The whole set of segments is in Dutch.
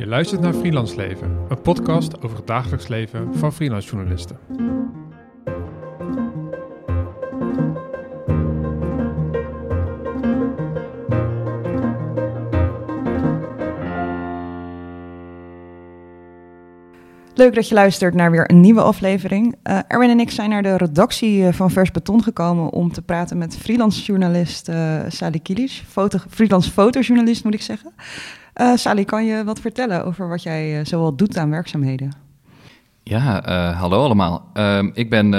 Je luistert naar Freelance Leven, een podcast over het dagelijks leven van freelance journalisten. Leuk dat je luistert naar weer een nieuwe aflevering. Uh, Erwin en ik zijn naar de redactie eh, van Vers Beton gekomen om te praten met freelance journalist uh, Sally Kilic. Foto, freelance fotojournalist moet ik zeggen. Uh, Sally, kan je wat vertellen over wat jij uh, zoal doet aan werkzaamheden? Ja, uh, hallo allemaal. Ehm, ik ben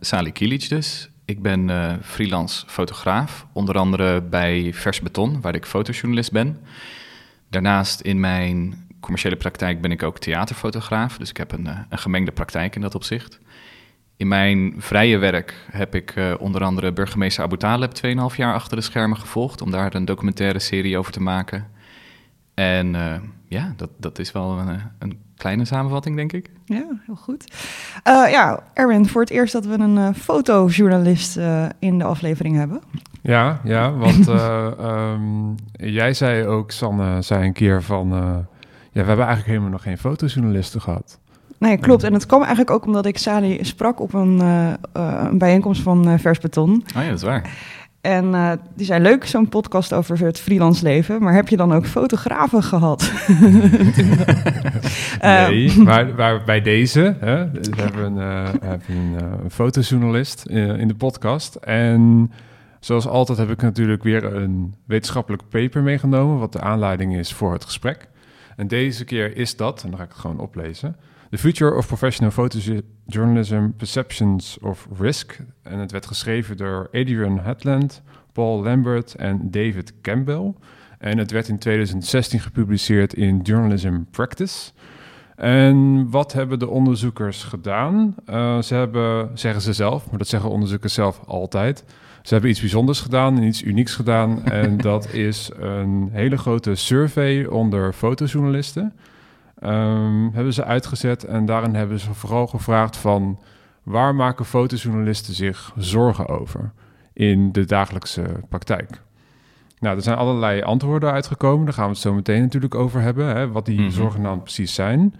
Sally Kilic dus. Ik ben freelance fotograaf, onder andere bij Vers Beton, waar ik fotojournalist ben. Daarnaast in mijn commerciële praktijk ben ik ook theaterfotograaf, dus ik heb een, een gemengde praktijk in dat opzicht. In mijn vrije werk heb ik onder andere burgemeester Abu Taleb 2,5 jaar achter de schermen gevolgd om daar een documentaire serie over te maken. En uh, ja, dat, dat is wel een, een, kleine samenvatting, denk ik. Ja, heel goed. Uh, ja, Erwin, voor het eerst dat we een uh, fotojournalist in de aflevering hebben. Ja, ja want um, jij zei ook, Sanne, zei een keer van... ja, we hebben eigenlijk helemaal nog geen fotojournalisten gehad. Nee, klopt. En het kwam eigenlijk ook omdat ik Sally sprak op een, een bijeenkomst van Vers Beton. Oh ja, dat is waar. En uh, die zei, leuk zo'n podcast over het freelance leven, maar heb je dan ook fotografen gehad? nee, maar, maar, bij deze, hè, we hebben een, hebben een fotojournalist in de podcast. En zoals altijd heb ik natuurlijk weer een wetenschappelijk paper meegenomen, wat de aanleiding is voor het gesprek. En deze keer is dat, en dan ga ik het gewoon oplezen... The Future of Professional Photojournalism, Perceptions of Risk. En het werd geschreven door Adrian Hatland, Paul Lambert en David Campbell. En het werd in 2016 gepubliceerd in Journalism Practice. En wat hebben de onderzoekers gedaan? Uh, ze hebben, zeggen ze zelf, maar dat zeggen onderzoekers zelf altijd. Ze hebben iets bijzonders gedaan en iets unieks gedaan. en dat is een hele grote survey onder fotojournalisten. Um, hebben ze uitgezet en daarin hebben ze vooral gevraagd van waar maken fotojournalisten zich zorgen over in de dagelijkse praktijk. Nou, er zijn allerlei antwoorden uitgekomen. Daar gaan we het zo meteen natuurlijk over hebben, hè, wat die mm -hmm. zorgen dan precies zijn.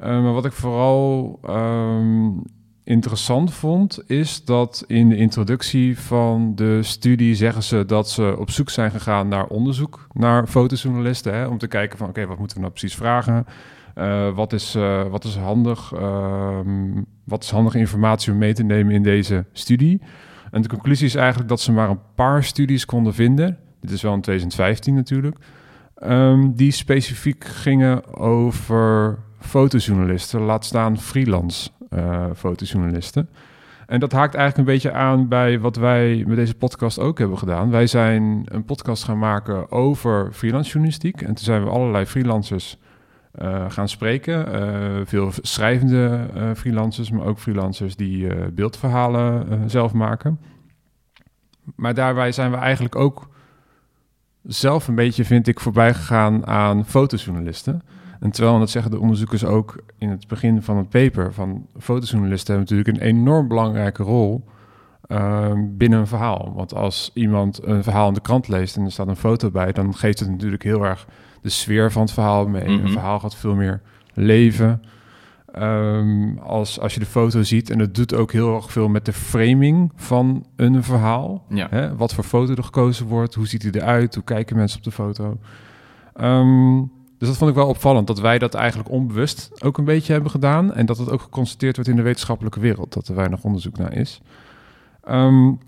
Uh, maar wat ik vooral um, interessant vond, is dat in de introductie van de studie zeggen ze dat ze op zoek zijn gegaan naar onderzoek naar fotojournalisten. Hè, om te kijken van oké, okay, wat moeten we nou precies vragen? Uh, wat, is, uh, wat is handig? Uh, wat is handige informatie om mee te nemen in deze studie? En de conclusie is eigenlijk dat ze maar een paar studies konden vinden. Dit is wel in 2015 natuurlijk. Um, die specifiek gingen over fotojournalisten, laat staan freelance uh, fotojournalisten. En dat haakt eigenlijk een beetje aan bij wat wij met deze podcast ook hebben gedaan. Wij zijn een podcast gaan maken over freelance journalistiek. En toen zijn we allerlei freelancers gaan spreken. Uh, veel schrijvende uh, freelancers, maar ook freelancers die beeldverhalen zelf maken. Maar daarbij zijn we eigenlijk ook zelf een beetje, vind ik, voorbij gegaan aan fotojournalisten. En terwijl, dat zeggen de onderzoekers ook in het begin van het paper, van fotojournalisten hebben natuurlijk een enorm belangrijke rol binnen een verhaal. Want als iemand een verhaal in de krant leest en er staat een foto bij, dan geeft het natuurlijk heel erg de sfeer van het verhaal mee. Mm -hmm. Een verhaal gaat veel meer leven. Um, als, als je de foto ziet. En het doet ook heel erg veel met de framing van een verhaal. Ja. Hè? Wat voor foto er gekozen wordt. Hoe ziet hij eruit? Hoe kijken mensen op de foto? Um, dus dat vond ik wel opvallend. Dat wij dat eigenlijk onbewust ook een beetje hebben gedaan. En dat het ook geconstateerd wordt in de wetenschappelijke wereld. Dat er weinig onderzoek naar is. Um,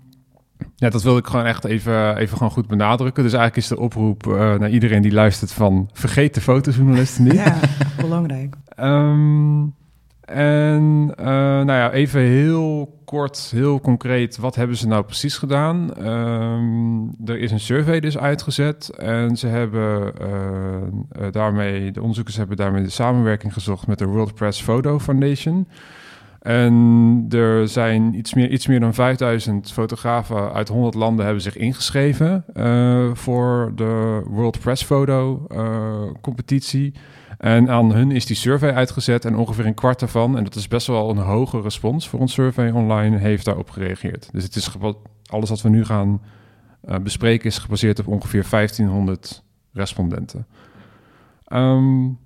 ja, dat wil ik gewoon echt even, even gewoon goed benadrukken. Dus eigenlijk is de oproep uh, naar iedereen die luistert van... vergeet de fotojournalisten niet. Ja, belangrijk. um, en uh, nou ja, even heel kort, heel concreet, wat hebben ze nou precies gedaan? Um, er is een survey dus uitgezet en ze hebben uh, daarmee, de onderzoekers hebben daarmee de samenwerking gezocht met de World Press Photo Foundation... En er zijn iets meer, iets meer dan 5000 fotografen uit 100 landen hebben zich ingeschreven uh, voor de World Press Photo uh, competitie. En aan hun is die survey uitgezet en ongeveer een kwart daarvan, en dat is best wel een hoge respons voor een survey online, heeft daarop gereageerd. Dus het is alles wat we nu gaan uh, bespreken is gebaseerd op ongeveer 1500 respondenten. Um,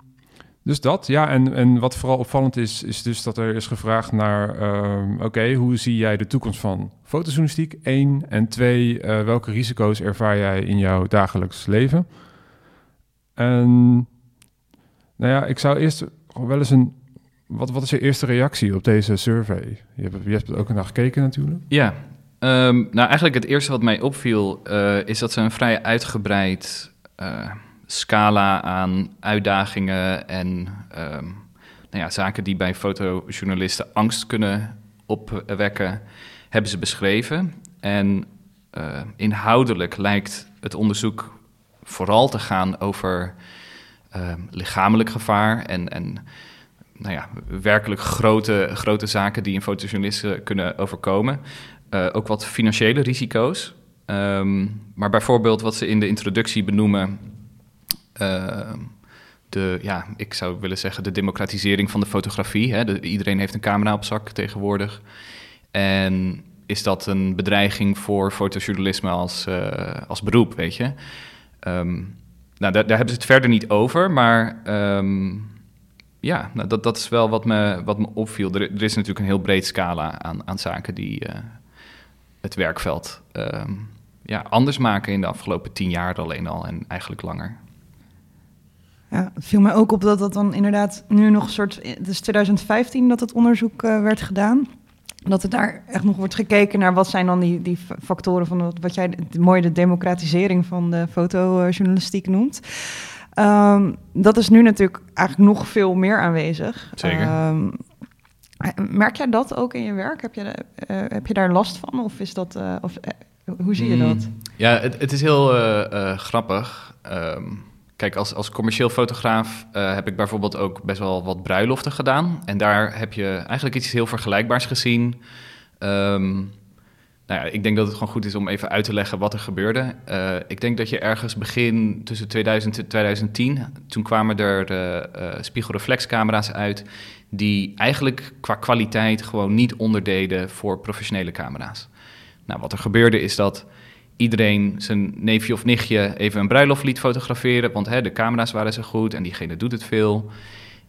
Dus dat, ja. En, en wat vooral opvallend is, is dus dat er is gevraagd naar... ehm, oké, hoe zie jij de toekomst van fotojournalistiek? Eén. En twee, eh, welke risico's ervaar jij in jouw dagelijks leven? En nou ja, ik zou eerst wel eens een... Wat, wat is je eerste reactie op deze survey? Je hebt, je hebt er ook naar gekeken natuurlijk. Ja, ehm, nou eigenlijk het eerste wat mij opviel eh, is dat ze een vrij uitgebreid eh, scala aan uitdagingen en ehm, nou ja, zaken die bij fotojournalisten angst kunnen opwekken, hebben ze beschreven. En eh, inhoudelijk lijkt het onderzoek vooral te gaan over ehm, lichamelijk gevaar en, en nou ja, werkelijk grote, grote zaken die een fotojournalist kunnen overkomen. Uh, ook wat financiële risico's. Um, maar bijvoorbeeld wat ze in de introductie benoemen, de, ja, ik zou willen zeggen de democratisering van de fotografie. Hè. De, iedereen heeft een camera op zak tegenwoordig. En is dat een bedreiging voor fotojournalisme als, uh, als beroep, weet je? Um, nou, daar, daar, hebben ze het verder niet over, maar um, ja, nou, dat, dat is wel wat me, wat me opviel. Er, er is natuurlijk een heel breed scala aan, aan zaken die uh, het werkveld ja, anders maken in de afgelopen tien jaar alleen al en eigenlijk langer. Ja, het viel mij ook op dat dat dan inderdaad nu nog een soort... Het is 2015 dat het onderzoek uh, werd gedaan. Dat er daar echt nog wordt gekeken naar wat zijn dan die, die factoren van wat jij de, mooie de democratisering van de fotojournalistiek noemt. Um, dat is nu natuurlijk eigenlijk nog veel meer aanwezig. Zeker. Um, merk jij dat ook in je werk? Heb je, uh, heb je daar last van? Of is dat. Uh, of, uh, hoe zie je dat? Mm, ja, het, het is heel grappig. Um, kijk, als, als commercieel fotograaf heb ik bijvoorbeeld ook best wel wat bruiloften gedaan. En daar heb je eigenlijk iets heel vergelijkbaars gezien. Um, nou ja, ik denk dat het gewoon goed is om even uit te leggen wat er gebeurde. Uh, ik denk dat je ergens begin tussen 2000 en 2010, toen kwamen er uh, spiegelreflexcamera's uit, die eigenlijk qua kwaliteit gewoon niet onderdeden voor professionele camera's. Nou, wat er gebeurde is dat iedereen zijn neefje of nichtje even een bruiloft liet fotograferen, want hè, de camera's waren zo goed en diegene doet het veel.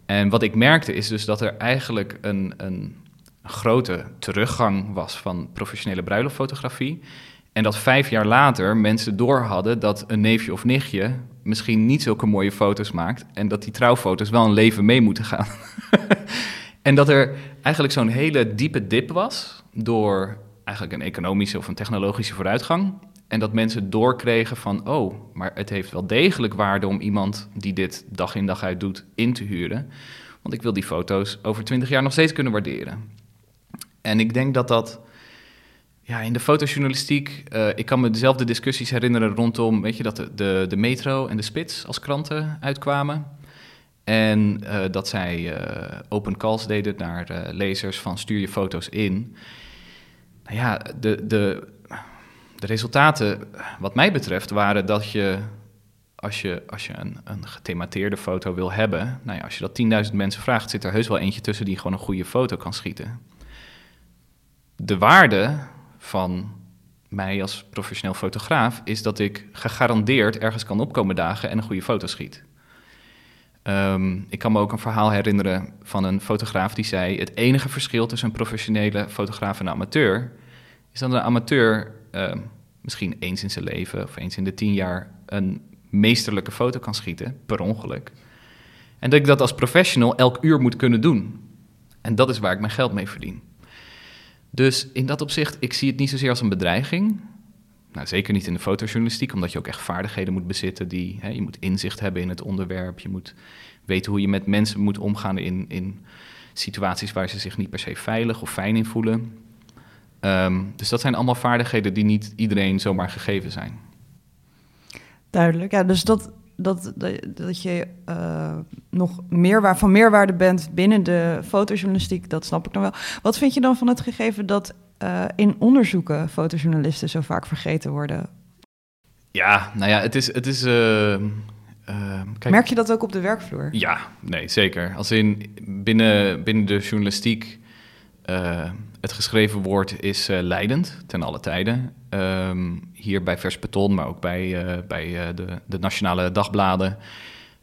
En wat ik merkte is dus dat er eigenlijk een, een grote teruggang was van professionele bruiloftfotografie. En dat vijf jaar later mensen door hadden dat een neefje of nichtje misschien niet zulke mooie foto's maakt. En dat die trouwfoto's wel een leven mee moeten gaan. en dat er eigenlijk zo'n hele diepe dip was door eigenlijk een economische of een technologische vooruitgang. En dat mensen doorkregen van, oh, maar het heeft wel degelijk waarde om iemand die dit dag in dag uit doet in te huren. Want ik wil die foto's over twintig jaar nog steeds kunnen waarderen. En ik denk dat dat ja, in de fotojournalistiek, uh, ik kan me dezelfde discussies herinneren rondom, weet je, dat de, de, de Metro en de Spits als kranten uitkwamen. En uh, dat zij uh, open calls deden naar lezers van stuur je foto's in. Nou ja, de, de, de resultaten, wat mij betreft, waren dat je, als je, als je een, een gethemateerde foto wil hebben, nou ja, als je dat 10.000 mensen vraagt, zit er heus wel eentje tussen die gewoon een goede foto kan schieten de waarde van mij als professioneel fotograaf is dat ik gegarandeerd ergens kan opkomen dagen en een goede foto schiet. Um, ik kan me ook een verhaal herinneren van een fotograaf die zei: Het enige verschil tussen een professionele fotograaf en een amateur is dat een amateur uh, misschien eens in zijn leven of eens in de tien jaar een meesterlijke foto kan schieten, per ongeluk. En dat ik dat als professional elk uur moet kunnen doen. En dat is waar ik mijn geld mee verdien. Dus in dat opzicht, ik zie het niet zozeer als een bedreiging. Nou, zeker niet in de fotojournalistiek, omdat je ook echt vaardigheden moet bezitten. Die, hè, je moet inzicht hebben in het onderwerp. Je moet weten hoe je met mensen moet omgaan in, in situaties waar ze zich niet per se veilig of fijn in voelen. Um, dus dat zijn allemaal vaardigheden die niet iedereen zomaar gegeven zijn. Duidelijk, ja. Dus dat, dat, dat, dat je uh, nog meer van meerwaarde bent binnen de fotojournalistiek, dat snap ik dan wel. Wat vind je dan van het gegeven dat uh, in onderzoeken fotojournalisten zo vaak vergeten worden? Ja, nou ja, het is. Het is uh, kijk, Merk je dat ook op de werkvloer? Ja, nee, zeker. Als in binnen, binnen de journalistiek. Het geschreven woord is leidend ten alle tijden. Um, hier bij Vers Beton, maar ook bij, uh, bij de, de, nationale dagbladen.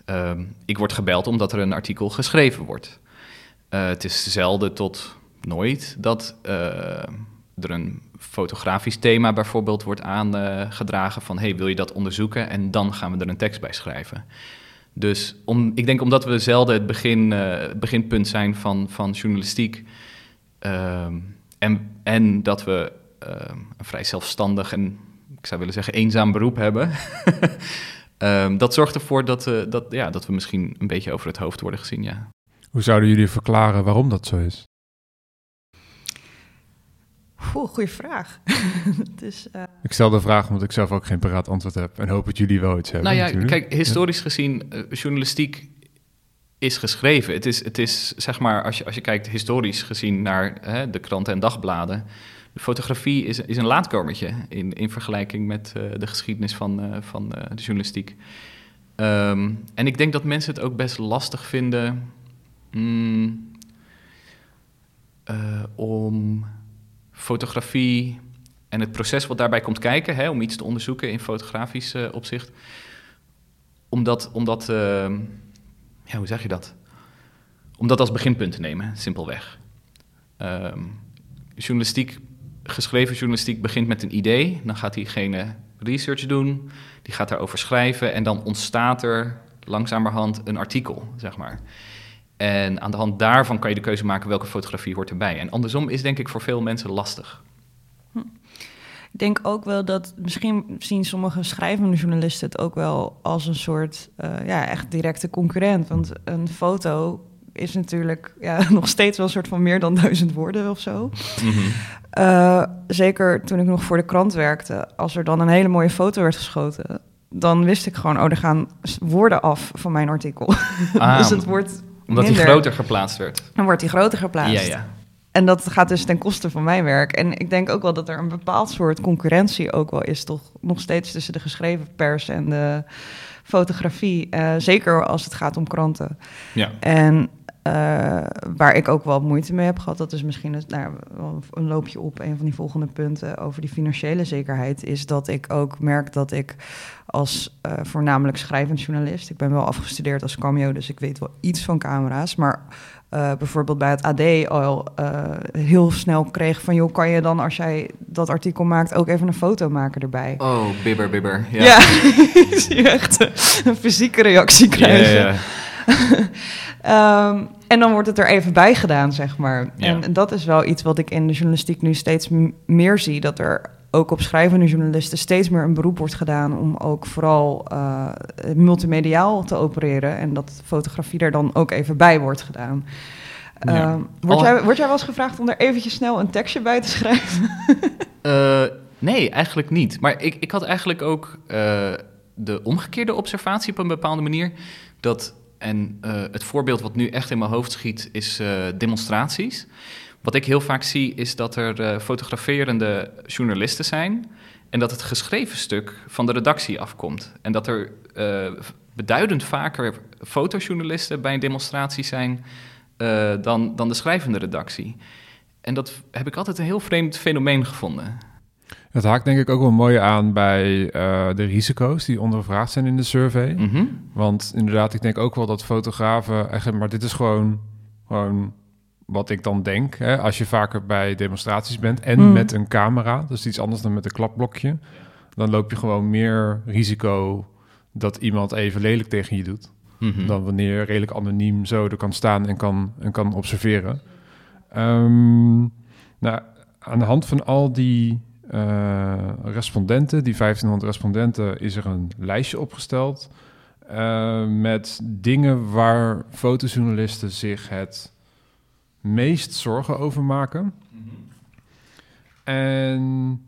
Ehm, ik word gebeld omdat er een artikel geschreven wordt. Eh, het is zelden tot nooit dat eh, er een fotografisch thema bijvoorbeeld wordt aangedragen van hey, wil je dat onderzoeken? En dan gaan we er een tekst bij schrijven. Dus om, ik denk omdat we zelden het begin, eh, beginpunt zijn van, van journalistiek. Ehm, en, en dat we ehm, een vrij zelfstandig en ik zou willen zeggen eenzaam beroep hebben. Ehm, dat zorgt ervoor dat, eh, dat, ja, dat we misschien een beetje over het hoofd worden gezien. Ja. Hoe zouden jullie verklaren waarom dat zo is? Oeh, goeie vraag. het is, eh, Ik stel de vraag omdat ik zelf ook geen paraat antwoord heb en hoop dat jullie wel iets hebben. Nou ja, natuurlijk. kijk, historisch gezien, eh, journalistiek is geschreven. Het is, het is zeg maar, als je, als je kijkt historisch gezien naar hè, de kranten en dagbladen. De fotografie is, is een laatkomertje in, in vergelijking met eh, de geschiedenis van, eh, van eh, de journalistiek. Ehm, en ik denk dat mensen het ook best lastig vinden mm, om fotografie en het proces wat daarbij komt kijken, hè, om iets te onderzoeken in fotografisch opzicht, omdat, omdat ehm, hoe zeg je dat? Om dat als beginpunt te nemen, simpelweg. Ehm, journalistiek, geschreven journalistiek begint met een idee. Dan gaat diegene research doen, die gaat daarover schrijven en dan ontstaat er langzamerhand een artikel, zeg maar. En aan de hand daarvan kan je de keuze maken welke fotografie hoort erbij. En andersom is denk ik voor veel mensen lastig. Ik denk ook wel dat misschien zien sommige schrijvende journalisten het ook wel als een soort eh, ja, echt directe concurrent. Want een foto is natuurlijk ja, nog steeds wel een soort van meer dan duizend woorden of zo. Eh, zeker toen ik nog voor de krant werkte, als er dan een hele mooie foto werd geschoten, dan wist ik gewoon, oh, er gaan woorden af van mijn artikel. Ah, dus het wordt Omdat die minder. groter geplaatst werd. Dan wordt die groter geplaatst. Ja, ja. En dat gaat dus ten koste van mijn werk. En ik denk ook wel dat er een bepaald soort concurrentie ook wel is, toch nog steeds tussen de geschreven pers en de fotografie. Eh, zeker als het gaat om kranten. ja. En eh, waar ik ook wel moeite mee heb gehad, dat is misschien een, nou, een loopje op een van die volgende punten over die financiële zekerheid, is dat ik ook merk dat ik als eh, voornamelijk schrijvend journalist, ik ben wel afgestudeerd als cameo, dus ik weet wel iets van camera's, maar eh, bijvoorbeeld bij het AD al eh, heel snel kreeg van, joh, kan je dan als jij dat artikel maakt ook even een foto maken erbij? Oh, bibber, bibber. Ja, Ja, ik zie echt een fysieke reactie krijgen. ja, ja. Ehm, en dan wordt het er even bij gedaan, zeg maar. En dat is wel iets wat ik in de journalistiek nu steeds meer zie. Dat er ook op schrijvende journalisten steeds meer een beroep wordt gedaan om ook vooral eh, multimediaal te opereren. En dat fotografie er dan ook even bij wordt gedaan. Ja. Ehm, word, jij, word jij wel eens gevraagd om er eventjes snel een tekstje bij te schrijven? Eh, nee, eigenlijk niet. Maar ik, ik had eigenlijk ook eh, de omgekeerde observatie op een bepaalde manier. Dat, en het voorbeeld wat nu echt in mijn hoofd schiet, is demonstraties. Wat ik heel vaak zie, is dat er eh, fotograferende journalisten zijn. En dat het geschreven stuk van de redactie afkomt. En dat er eh, beduidend vaker fotojournalisten bij een demonstratie zijn eh, dan, dan de schrijvende redactie. En dat heb ik altijd een heel vreemd fenomeen gevonden. Het haakt denk ik ook wel mooi aan bij de risico's die ondervraagd zijn in de survey. Mhm. Want inderdaad, ik denk ook wel dat fotografen, eigenlijk, maar dit is gewoon, gewoon wat ik dan denk. Hè? Als je vaker bij demonstraties bent en Hmm. met een camera, is iets anders dan met een klapblokje, dan loop je gewoon meer risico dat iemand even lelijk tegen je doet. Mhm. dan wanneer je redelijk anoniem zo er kan staan en kan, en kan observeren. Ehm, nou, aan de hand van al die eh, respondenten, die 1500 respondenten, is er een lijstje opgesteld eh, met dingen waar fotojournalisten zich het meest zorgen over maken. En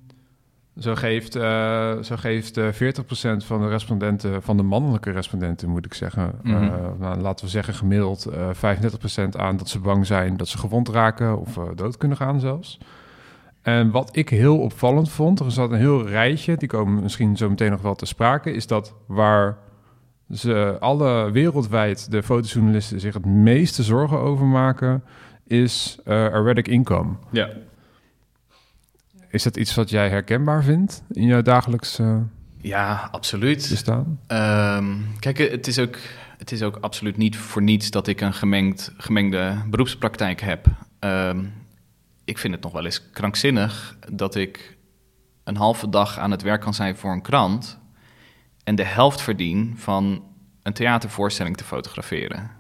zo geeft, eh, zo geeft eh 40% van de respondenten, van de mannelijke respondenten moet ik zeggen, Mhm. eh, nou, laten we zeggen gemiddeld eh 35% aan dat ze bang zijn dat ze gewond raken of eh, dood kunnen gaan zelfs. En wat ik heel opvallend vond, er zat een heel rijtje, die komen misschien zo meteen nog wel te sprake, is dat waar ze alle wereldwijd de fotojournalisten zich het meeste zorgen over maken, is eh erratic income. Ja. Is dat iets wat jij herkenbaar vindt in jouw dagelijks... eh, Ja, absoluut. te staan? Ehm, kijk, het is, ook, het is ook absoluut niet voor niets dat ik een gemengd, gemengde beroepspraktijk heb. Ehm, ik vind het nog wel eens krankzinnig dat ik een halve dag aan het werk kan zijn voor een krant en de helft verdien van een theatervoorstelling te fotograferen,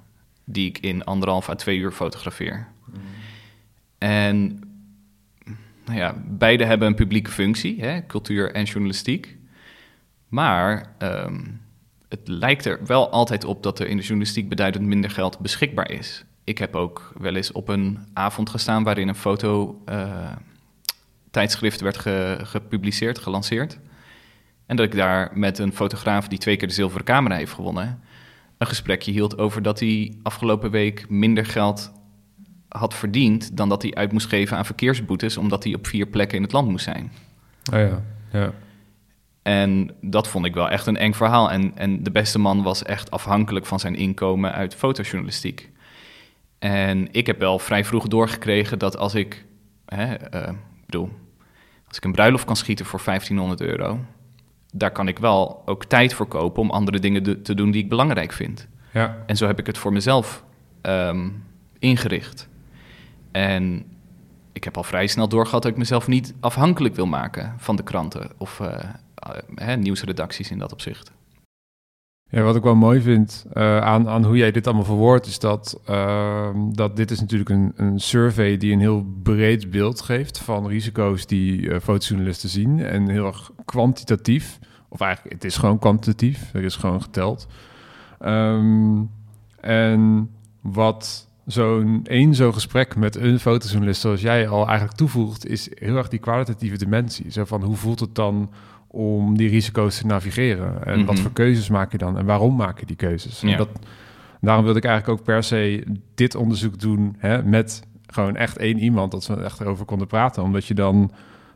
die ik in anderhalf à twee uur fotografeer. En nou ja, beide hebben een publieke functie, hè, cultuur en journalistiek. Maar ehm, het lijkt er wel altijd op dat er in de journalistiek beduidend minder geld beschikbaar is. Ik heb ook wel eens op een avond gestaan waarin een foto eh, tijdschrift werd ge- gepubliceerd, gelanceerd. En dat ik daar met een fotograaf die twee keer de zilveren camera heeft gewonnen, een gesprekje hield over dat hij afgelopen week minder geld had verdiend dan dat hij uit moest geven aan verkeersboetes, omdat hij op vier plekken in het land moest zijn. Oh ja, ja. En dat vond ik wel echt een eng verhaal. En, en de beste man was echt afhankelijk van zijn inkomen uit fotojournalistiek. En ik heb wel vrij vroeg doorgekregen dat als ik, hè, eh, bedoel, als ik een bruiloft kan schieten voor 1500 euro, daar kan ik wel ook tijd voor kopen om andere dingen de- te doen die ik belangrijk vind. ja. En zo heb ik het voor mezelf ehm, ingericht. En ik heb al vrij snel doorgehad dat ik mezelf niet afhankelijk wil maken van de kranten of eh, eh, nieuwsredacties in dat opzicht. Ja, wat ik wel mooi vind eh, aan, aan hoe jij dit allemaal verwoordt, is dat, ehm, dat dit is natuurlijk een, een survey die een heel breed beeld geeft van risico's die eh, fotojournalisten zien. En heel erg kwantitatief, of eigenlijk het is gewoon kwantitatief, er is gewoon geteld. Ehm, en wat zo'n één zo'n gesprek met een fotojournalist zoals jij al eigenlijk toevoegt, is heel erg die kwalitatieve dimensie. Zo van hoe voelt het dan om die risico's te navigeren? En wat Mhm. voor keuzes maak je dan? En waarom maak je die keuzes? En. Dat, daarom wilde ik eigenlijk ook per se dit onderzoek doen hè, met gewoon echt één iemand, dat we echt erover konden praten. Omdat je dan,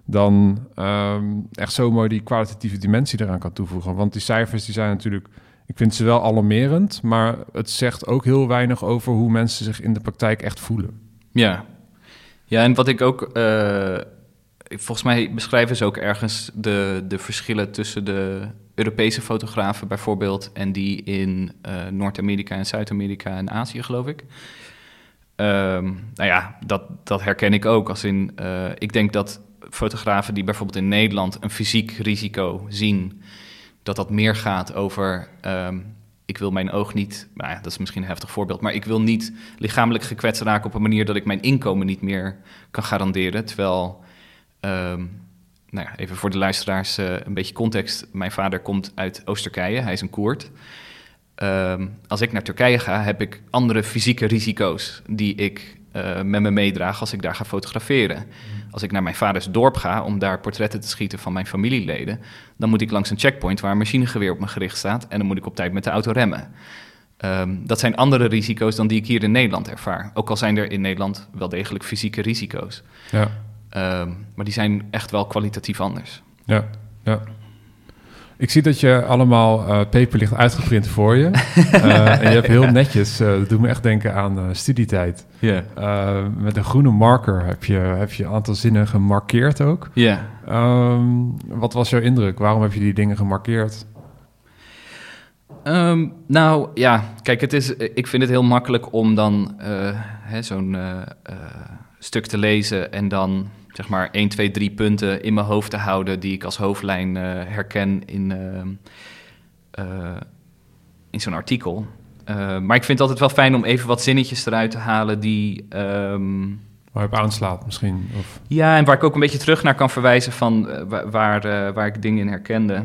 dan ehm, echt zo mooi die kwalitatieve dimensie eraan kan toevoegen. Want die cijfers die zijn natuurlijk, ik vind ze wel alarmerend, maar het zegt ook heel weinig over hoe mensen zich in de praktijk echt voelen. Ja, ja en wat ik ook, eh, volgens mij beschrijven ze ook ergens de, de verschillen tussen de Europese fotografen bijvoorbeeld en die in eh, Noord-Amerika en Zuid-Amerika en Azië, geloof ik. Ehm, nou ja, dat, dat herken ik ook. Als in, eh, ik denk dat fotografen die bijvoorbeeld in Nederland een fysiek risico zien, dat dat meer gaat over. ehm, ik wil mijn oog niet, nou ja, dat is misschien een heftig voorbeeld, maar ik wil niet lichamelijk gekwetst raken op een manier dat ik mijn inkomen niet meer kan garanderen. Terwijl, ehm, nou ja, even voor de luisteraars eh, een beetje context. Mijn vader komt uit Oost-Turkije, hij is een Koerd. Ehm, als ik naar Turkije ga, heb ik andere fysieke risico's die ik eh, met me meedraag als ik daar ga fotograferen. Als ik naar mijn vaders dorp ga om daar portretten te schieten van mijn familieleden, dan moet ik langs een checkpoint waar een machinegeweer op me gericht staat en dan moet ik op tijd met de auto remmen. Ehm, dat zijn andere risico's dan die ik hier in Nederland ervaar. Ook al zijn er in Nederland wel degelijk fysieke risico's. Ja, Ehm, maar die zijn echt wel kwalitatief anders. ja, ja. Ik zie dat je allemaal eh paper ligt uitgeprint voor je. Eh, en je hebt heel netjes, eh, dat doet me echt denken aan studietijd. Met een groene marker heb je, heb je een aantal zinnen gemarkeerd ook. Ja. Ehm, wat was jouw indruk? Waarom heb je die dingen gemarkeerd? Ehm, nou ja, kijk, het is, ik vind het heel makkelijk om dan zo'n stuk te lezen en dan zeg maar 1, 2, 3 punten in mijn hoofd te houden die ik als hoofdlijn eh, herken in, ehm, eh, in zo'n artikel. Eh, maar ik vind het altijd wel fijn om even wat zinnetjes eruit te halen die. ehm, Waar je op aanslaat misschien? Of, ja, en waar ik ook een beetje terug naar kan verwijzen van eh, wa- waar, eh, waar ik dingen in herkende.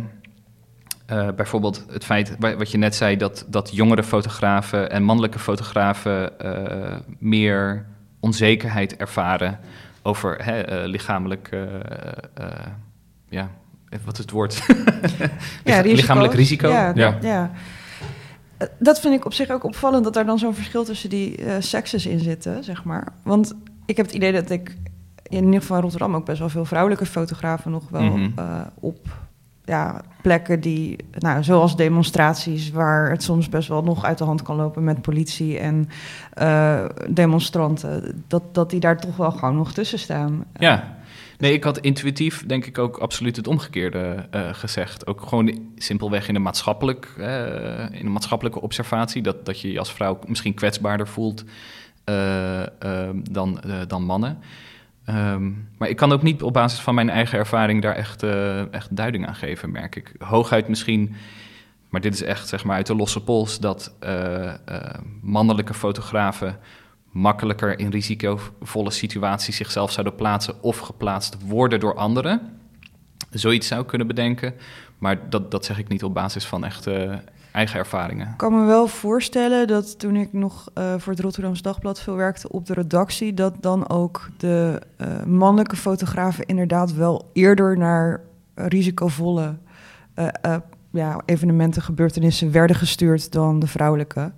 Eh, bijvoorbeeld het feit, wa- wat je net zei, dat, dat jongere fotografen en mannelijke fotografen eh, meer onzekerheid ervaren over hè, eh, lichamelijk, eh, eh, ja, wat is het woord? Ja, Licha- lichamelijk risico. Ja, Ja. dat- ja. Dat vind ik op zich ook opvallend dat er dan zo'n verschil tussen die eh sekses in zitten, zeg maar. Want ik heb het idee dat ik in ieder geval in Rotterdam ook best wel veel vrouwelijke fotografen nog wel Mhm. op ja, plekken die, nou, zoals demonstraties, waar het soms best wel nog uit de hand kan lopen met politie en eh, demonstranten, dat, dat die daar toch wel gewoon nog tussen staan. Ja, Nee, ik had intuïtief denk ik ook absoluut het omgekeerde uh, gezegd. Ook gewoon simpelweg in een, maatschappelijk, uh, in een maatschappelijke observatie... Dat, dat je je als vrouw misschien kwetsbaarder voelt dan, dan mannen. Um, maar ik kan ook niet op basis van mijn eigen ervaring daar echt, echt duiding aan geven, merk ik. Hooguit misschien maar dit is echt zeg maar uit de losse pols dat uh, uh, mannelijke fotografen makkelijker in risicovolle situaties zichzelf zouden plaatsen of geplaatst worden door anderen. Zoiets zou kunnen bedenken, maar dat, dat zeg ik niet op basis van echt eigen ervaringen. Ik kan me wel voorstellen dat toen ik nog uh, voor het Rotterdams Dagblad veel werkte op de redactie, dat dan ook de uh, mannelijke fotografen inderdaad wel eerder naar risicovolle ja, evenementen, gebeurtenissen werden gestuurd dan de vrouwelijke.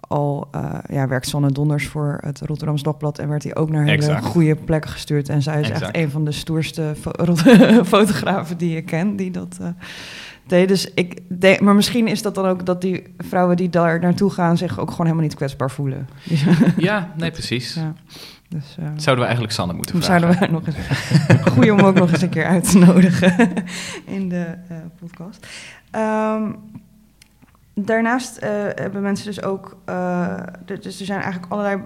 Al uh, ja, werkt Sanne Donders voor het Rotterdams Dagblad en werd hij ook naar hele goede plekken gestuurd. En zij is exact. echt een van de stoerste fo fotografen die je ken, die dat Dus ik denk, maar misschien is dat dan ook dat die vrouwen die daar naartoe gaan zich ook gewoon helemaal niet kwetsbaar voelen. Ja, nee, precies. Ja. Dus, uh, zouden we eigenlijk Sanne moeten vragen? Zouden we nog eens... Goeie om ook nog eens een keer uit te nodigen in de uh, podcast. Um, daarnaast uh, hebben mensen dus ook... dus er zijn eigenlijk allerlei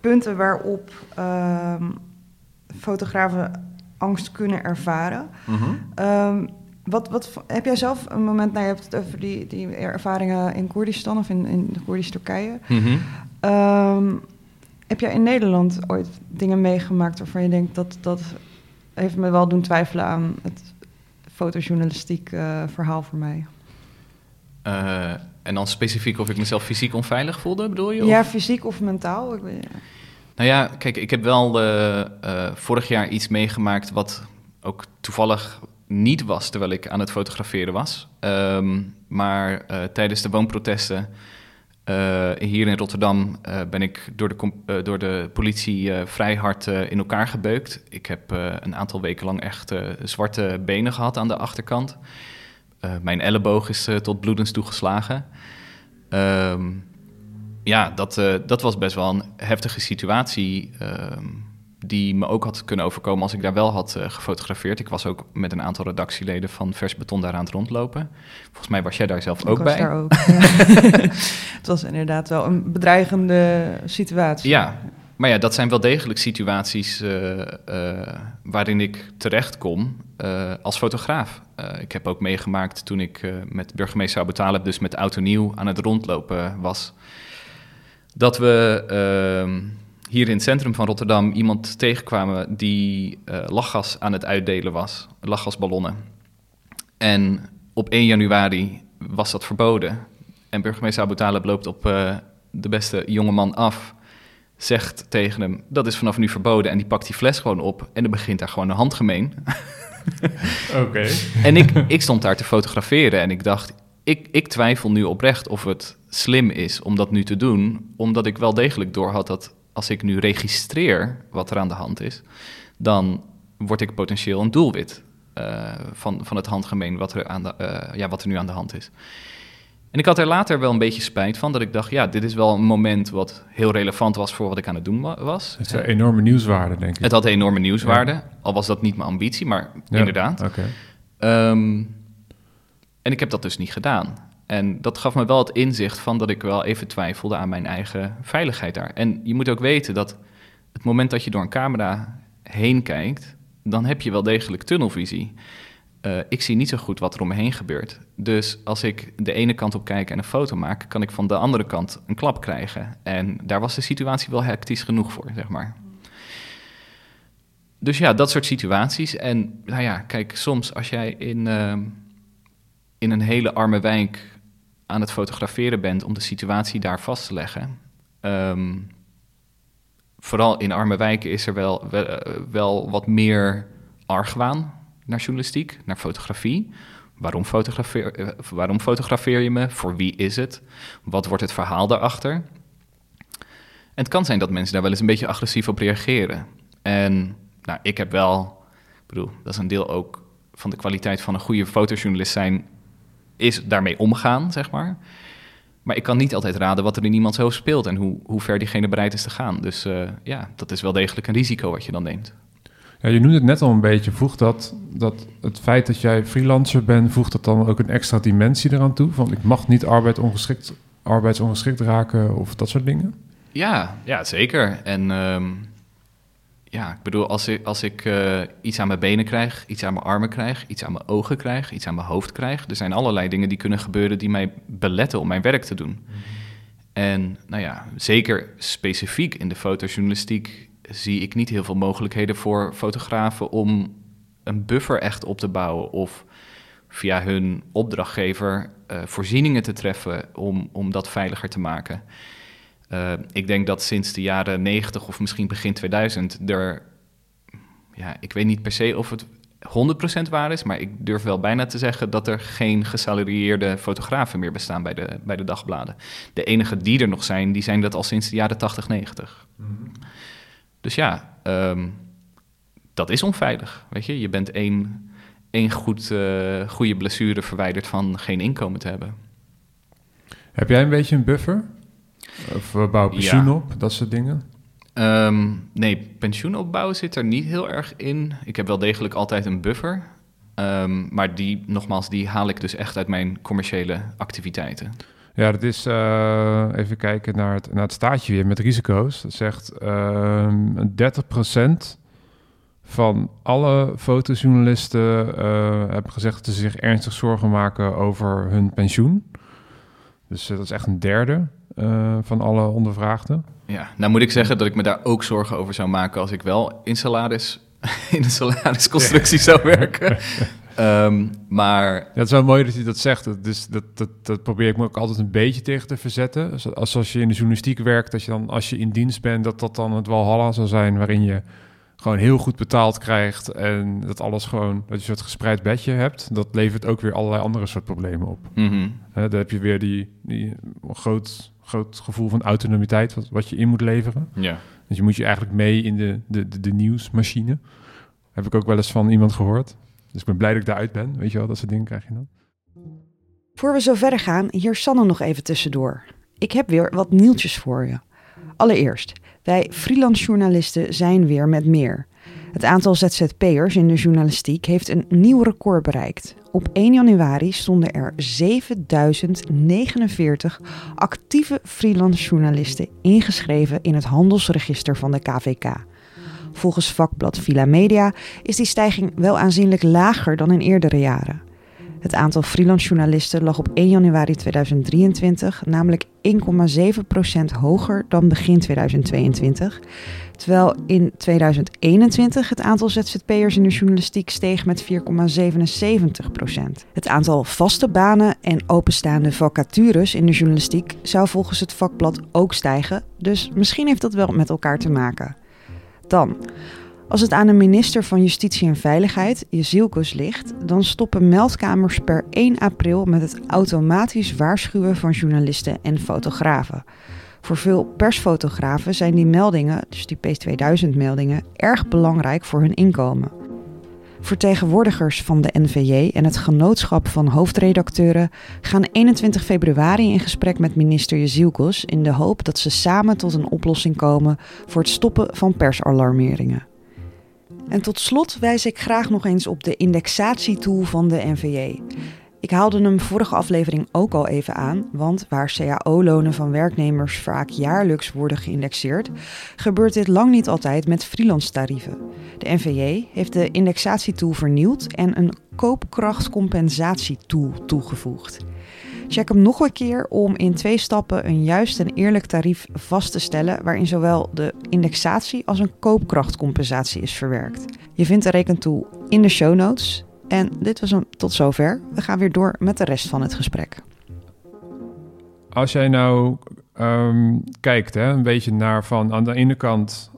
punten waarop um, fotografen angst kunnen ervaren. Mm -hmm. um, wat, wat, heb jij zelf een moment, nou je hebt het over die, die ervaringen in Koerdistan of in, in de Koerdische Turkije. Mm -hmm. Heb jij in Nederland ooit dingen meegemaakt waarvan je denkt dat dat heeft me wel doen twijfelen aan het fotojournalistiek uh, verhaal voor mij? Uh, en dan specifiek of ik mezelf fysiek onveilig voelde, bedoel je? Ja, fysiek of mentaal. Ik ja. Nou ja, kijk, ik heb wel uh, vorig jaar iets meegemaakt wat ook toevallig niet was terwijl ik aan het fotograferen was. Um, maar tijdens de woonprotesten uh, hier in Rotterdam uh, ben ik door de, door de politie vrij hard in elkaar gebeukt. Ik heb een aantal weken lang echt zwarte benen gehad aan de achterkant. mijn elleboog is tot bloedens toegeslagen. Um, ja, dat, dat was best wel een heftige situatie. Ehm, die me ook had kunnen overkomen als ik daar wel had uh, gefotografeerd. Ik was ook met een aantal redactieleden van Vers Beton daar aan het rondlopen. Volgens mij was jij daar zelf ook ik was bij. Daar ook, ja. het was inderdaad wel een bedreigende situatie. Ja, maar ja, dat zijn wel degelijk situaties uh, uh, waarin ik terecht kom als fotograaf. ik heb ook meegemaakt toen ik met burgemeester Abu dus met Auto Nieuw, aan het rondlopen was. Dat we ehm, hier in het centrum van Rotterdam iemand tegenkwamen die uh, lachgas aan het uitdelen was, lachgasballonnen. En op 1 januari was dat verboden. En burgemeester Abu Talib loopt op uh, de beste jongeman af, zegt tegen hem, dat is vanaf nu verboden. En die pakt die fles gewoon op en dan begint daar gewoon een handgemeen. Oké. En ik, ik stond daar te fotograferen en ik dacht, ik, ik twijfel nu oprecht of het slim is om dat nu te doen, omdat ik wel degelijk doorhad dat als ik nu registreer wat er aan de hand is, dan word ik potentieel een doelwit uh, van, van het handgemeen wat er, aan de, uh, ja, wat er nu aan de hand is. En ik had er later wel een beetje spijt van, dat ik dacht, ja, dit is wel een moment wat heel relevant was voor wat ik aan het doen was. Het is een enorme nieuwswaarde, denk ik. Het had enorme nieuwswaarde, ja. al was dat niet mijn ambitie, maar ja, inderdaad. Okay. Um, en ik heb dat dus niet gedaan. En dat gaf me wel het inzicht van dat ik wel even twijfelde aan mijn eigen veiligheid daar. En je moet ook weten dat het moment dat je door een camera heen kijkt, dan heb je wel degelijk tunnelvisie. Uh, ik zie niet zo goed wat er om me heen gebeurt. Dus als ik de ene kant op kijk en een foto maak, kan ik van de andere kant een klap krijgen. En daar was de situatie wel hectisch genoeg voor, zeg maar. Dus ja, dat soort situaties. En nou ja, kijk, soms als jij in, uh, in een hele arme wijk aan het fotograferen bent om de situatie daar vast te leggen. Um, vooral in arme wijken is er wel, wel, wel, wat meer argwaan naar journalistiek, naar fotografie. Waarom fotografeer, eh, waarom fotografeer je me? Voor wie is het? Wat wordt het verhaal daarachter? En het kan zijn dat mensen daar wel eens een beetje agressief op reageren. En nou, ik heb wel, ik bedoel, dat is een deel ook van de kwaliteit van een goede fotojournalist zijn is daarmee omgaan, zeg maar. Maar ik kan niet altijd raden wat er in iemands hoofd speelt en hoe, hoe ver diegene bereid is te gaan. Dus uh, ja, dat is wel degelijk een risico wat je dan neemt. Ja, je noemde het net al een beetje. Voegt dat, dat het feit dat jij freelancer bent, voegt dat dan ook een extra dimensie eraan toe? Van ik mag niet arbeid ongeschikt, arbeidsongeschikt raken of dat soort dingen? Ja, ja zeker. En ehm, ja, ik bedoel, als ik, als ik eh, iets aan mijn benen krijg, iets aan mijn armen krijg, iets aan mijn ogen krijg, iets aan mijn hoofd krijg. Er zijn allerlei dingen die kunnen gebeuren die mij beletten om mijn werk te doen. En nou ja, zeker specifiek in de fotojournalistiek zie ik niet heel veel mogelijkheden voor fotografen om een buffer echt op te bouwen of via hun opdrachtgever uh, voorzieningen te treffen om, om dat veiliger te maken. Uh, ik denk dat sinds de jaren 90 of misschien begin 2000 er, ja, ik weet niet per se of het 100% waar is, maar ik durf wel bijna te zeggen dat er geen gesalarieerde fotografen meer bestaan bij de, bij de dagbladen. De enige die er nog zijn, die zijn dat al sinds de jaren 80, 90. Mm Dus ja, um, dat is onveilig. Weet je, je bent één, één goed, uh, goede blessure verwijderd van geen inkomen te hebben. Heb jij een beetje een buffer? Of bouw pensioen ja. op, dat soort dingen? Um, nee, pensioenopbouw zit er niet heel erg in. Ik heb wel degelijk altijd een buffer. Um, maar die, nogmaals, die haal ik dus echt uit mijn commerciële activiteiten. Ja, dat is, uh, even kijken naar het, naar het staatje weer met risico's. Dat zegt uh, 30% van alle fotojournalisten uh, hebben gezegd dat ze zich ernstig zorgen maken over hun pensioen. Dus dat is echt een derde uh, van alle ondervraagden. Ja, nou moet ik zeggen dat ik me daar ook zorgen over zou maken als ik wel in salaris in een salarisconstructie zou werken. um, maar... Ja, het is wel mooi dat je dat zegt. Dus dat, dat, dat probeer ik me ook altijd een beetje tegen te verzetten. Als, als je in de journalistiek werkt, dat je dan als je in dienst bent, dat dat dan het walhalla zou zijn waarin je gewoon heel goed betaald krijgt en dat alles gewoon, dat je een soort gespreid bedje hebt, dat levert ook weer allerlei andere soort problemen op. Mm -hmm. dan heb je weer die, die groot, groot gevoel van autonomiteit wat, wat je in moet leveren. Ja. Dus je moet je eigenlijk mee in de, de, de, de nieuwsmachine. Heb ik ook wel eens van iemand gehoord. Dus ik ben blij dat ik daaruit ben. Weet je wel, dat soort dingen krijg je dan. Voor we zo verder gaan, hier Sanne nog even tussendoor. Ik heb weer wat nieuwtjes voor je. Allereerst, wij freelance journalisten zijn weer met meer. Het aantal ZZP'ers in de journalistiek heeft een nieuw record bereikt. Op 1 januari stonden er 7049 actieve freelance journalisten ingeschreven in het handelsregister van de KVK. Volgens vakblad Villa Media is die stijging wel aanzienlijk lager dan in eerdere jaren. Het aantal freelance journalisten lag op 1 januari 2023 namelijk 1,7% hoger dan begin 2022. Terwijl in 2021 het aantal ZZP'ers in de journalistiek steeg met 4,77%. Het aantal vaste banen en openstaande vacatures in de journalistiek zou volgens het vakblad ook stijgen, dus misschien heeft dat wel met elkaar te maken. Dan, als het aan de minister van Justitie en Veiligheid, Jezielkus, ligt, dan stoppen meldkamers per 1 april met het automatisch waarschuwen van journalisten en fotografen. Voor veel persfotografen zijn die meldingen, dus die P2000-meldingen, erg belangrijk voor hun inkomen. Vertegenwoordigers van de NVJ en het genootschap van hoofdredacteuren gaan 21 februari in gesprek met minister Jezielkus in de hoop dat ze samen tot een oplossing komen voor het stoppen van persalarmeringen. En tot slot wijs ik graag nog eens op de indexatietool van de NVJ. Ik haalde hem vorige aflevering ook al even aan, want waar CAO-lonen van werknemers vaak jaarlijks worden geïndexeerd, gebeurt dit lang niet altijd met freelance tarieven. De NVJ heeft de indexatietool vernieuwd en een koopkrachtcompensatietool toegevoegd. Check hem nog een keer om in twee stappen een juist en eerlijk tarief vast te stellen waarin zowel de indexatie als een koopkrachtcompensatie is verwerkt. Je vindt de rekentool in de show notes. En dit was hem tot zover. We gaan weer door met de rest van het gesprek. Als jij nou um, kijkt, hè, een beetje naar van aan de ene kant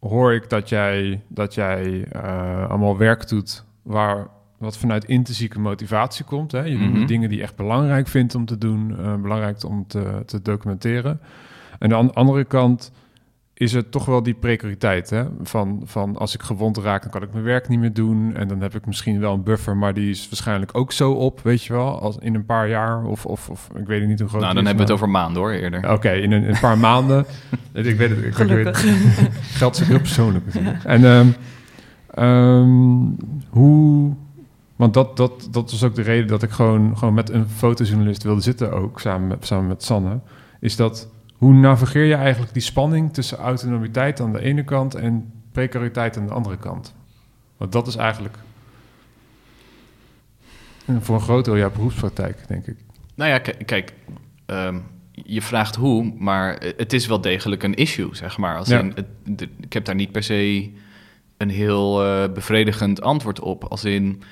hoor ik dat jij, dat jij uh, allemaal werk doet waar wat vanuit intrinsieke motivatie komt. Hè? Je mm -hmm. doet dingen die je echt belangrijk vindt om te doen, uh, belangrijk om te, te documenteren. En aan de andere kant is het toch wel die precariteit. Hè? Van, van als ik gewond raak, dan kan ik mijn werk niet meer doen. En dan heb ik misschien wel een buffer, maar die is waarschijnlijk ook zo op, weet je wel, als in een paar jaar of, of, of ik weet niet hoe groot. Nou, dan hebben we het over maanden hoor, eerder. Oké, okay, in een, een, paar maanden. ik weet het. Ik, Gelukkig. Weet, geld is heel persoonlijk natuurlijk. En um, Ehm, hoe... Want dat, dat, dat was ook de reden dat ik gewoon, gewoon met een fotojournalist wilde zitten ook, samen met, samen met Sanne. Is dat, hoe navigeer je eigenlijk die spanning tussen autonomiteit aan de ene kant en precariteit aan de andere kant? Want dat is eigenlijk voor een groot deel jouw beroepspraktijk, denk ik. Nou ja, kijk, ehm, je vraagt hoe, maar het is wel degelijk een issue, zeg maar. Als Ja. in, het, de- ik heb daar niet per se een heel eh, bevredigend antwoord op. Als in,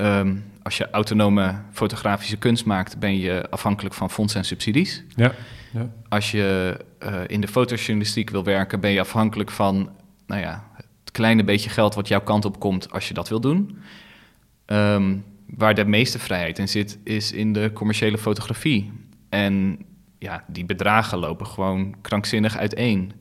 ehm, als je autonome fotografische kunst maakt, ben je afhankelijk van fondsen en subsidies. Ja, ja. Als je eh, in de fotojournalistiek wil werken, ben je afhankelijk van, nou ja, het kleine beetje geld wat jouw kant op komt als je dat wil doen. Ehm, waar de meeste vrijheid in zit, is in de commerciële fotografie. En ja, die bedragen lopen gewoon krankzinnig uiteen.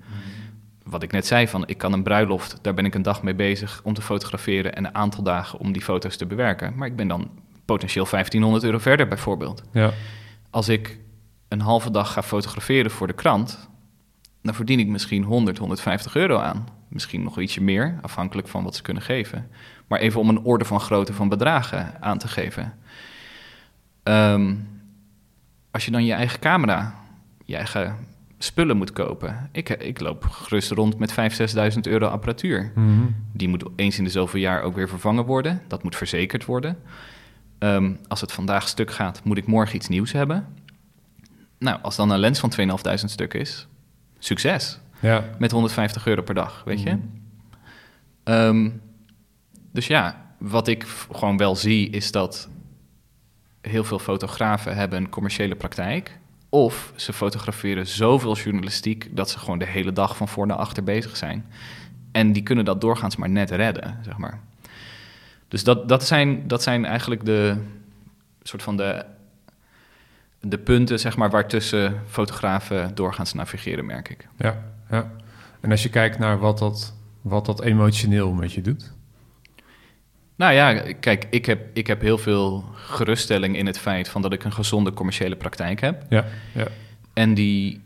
Wat ik net zei, van ik kan een bruiloft, daar ben ik een dag mee bezig om te fotograferen en een aantal dagen om die foto's te bewerken. Maar ik ben dan potentieel 1500 euro verder bijvoorbeeld. ja. Als ik een halve dag ga fotograferen voor de krant, dan verdien ik misschien 100, 150 euro aan. Misschien nog ietsje meer, afhankelijk van wat ze kunnen geven. Maar even om een orde van grootte van bedragen aan te geven. Ehm, als je dan je eigen camera, je eigen spullen moet kopen. Ik, ik loop gerust rond met 5.000, 6.000 euro apparatuur. Mhm. Die moet eens in de zoveel jaar ook weer vervangen worden. Dat moet verzekerd worden. Ehm, als het vandaag stuk gaat, moet ik morgen iets nieuws hebben. Nou, als dan een lens van 2.500 stuk is, succes. ja. Met 150 euro per dag, weet je. Mhm. Ehm, dus ja, wat ik gewoon wel zie is dat heel veel fotografen hebben een commerciële praktijk. Of ze fotograferen zoveel journalistiek dat ze gewoon de hele dag van voor naar achter bezig zijn. En die kunnen dat doorgaans maar net redden, zeg maar. Dus dat, dat, zijn, dat zijn eigenlijk de soort van de, de punten, zeg maar, waartussen fotografen doorgaans navigeren, merk ik. Ja, ja. En als je kijkt naar wat dat, wat dat emotioneel met je doet. Nou ja, kijk, ik heb, ik heb heel veel geruststelling in het feit van dat ik een gezonde commerciële praktijk heb. Ja, ja. En die,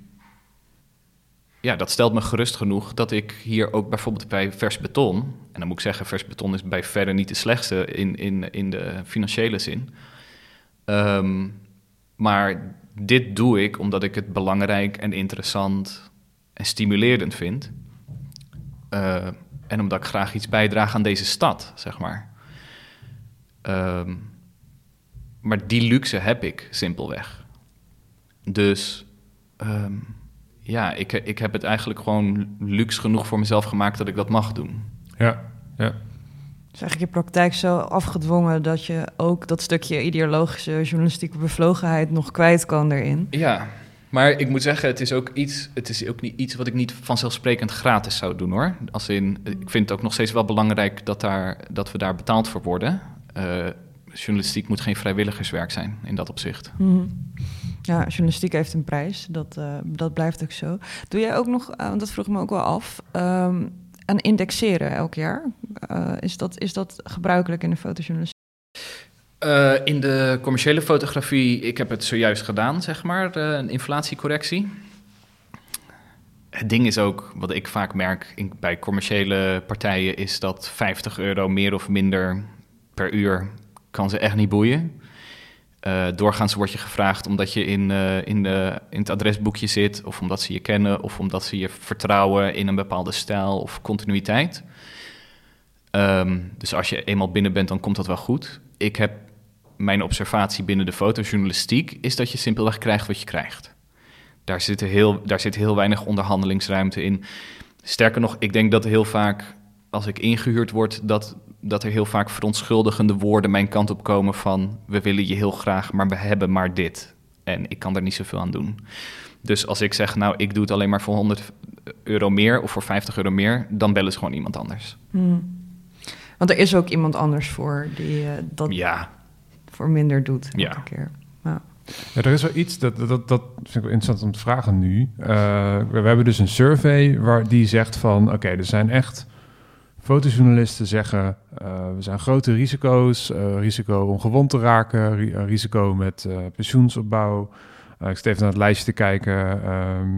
ja, dat stelt me gerust genoeg dat ik hier ook bijvoorbeeld bij vers beton, en dan moet ik zeggen, vers beton is bij verre niet de slechtste in, in, in de financiële zin. Ehm, maar dit doe ik omdat ik het belangrijk en interessant en stimulerend vind. Eh, en omdat ik graag iets bijdraag aan deze stad, zeg maar. Ehm, maar die luxe heb ik simpelweg. Dus ehm, ja, ik, ik heb het eigenlijk gewoon luxe genoeg voor mezelf gemaakt dat ik dat mag doen. Ja, ja. Is eigenlijk je praktijk zo afgedwongen dat je ook dat stukje ideologische journalistieke bevlogenheid nog kwijt kan erin? Ja, maar ik moet zeggen, het is ook iets, het is ook niet iets wat ik niet vanzelfsprekend gratis zou doen hoor. Als in, ik vind het ook nog steeds wel belangrijk dat, daar, dat we daar betaald voor worden. Eh, journalistiek moet geen vrijwilligerswerk zijn in dat opzicht. Mhm. Ja, journalistiek heeft een prijs. Dat, eh, dat blijft ook zo. Doe jij ook nog, eh, want dat vroeg me ook wel af, ehm aan indexeren elk jaar? Eh, is, dat, is dat gebruikelijk in de fotojournalistiek? Eh, in de commerciële fotografie, ik heb het zojuist gedaan, zeg maar, een inflatiecorrectie. Het ding is ook, wat ik vaak merk in, bij commerciële partijen, is dat 50 euro meer of minder per uur kan ze echt niet boeien. Eh, doorgaans word je gevraagd omdat je in, eh, in, de, in het adresboekje zit, of omdat ze je kennen, of omdat ze je vertrouwen in een bepaalde stijl of continuïteit. Ehm, dus als je eenmaal binnen bent, dan komt dat wel goed. Ik heb mijn observatie binnen de fotojournalistiek is dat je simpelweg krijgt wat je krijgt. Daar zit heel, daar zit heel weinig onderhandelingsruimte in. Sterker nog, ik denk dat heel vaak, als ik ingehuurd word, dat, dat er heel vaak verontschuldigende woorden mijn kant op komen van we willen je heel graag, maar we hebben maar dit. En ik kan daar niet zoveel aan doen. Dus als ik zeg, nou, ik doe het alleen maar voor 100 euro meer of voor 50 euro meer, dan bellen ze gewoon iemand anders. Mhm. Want er is ook iemand anders voor die eh, dat Ja, voor minder doet Ja. elke keer. Ja, er is wel iets, dat, dat, dat, vind ik wel interessant om te vragen nu. Eh, we, we hebben dus een survey waar die zegt van... oké, er zijn echt... fotojournalisten zeggen... eh, we zijn grote risico's. eh, risico om gewond te raken. eh, risico met pensioensopbouw. Ik even naar het lijstje te kijken. ehm,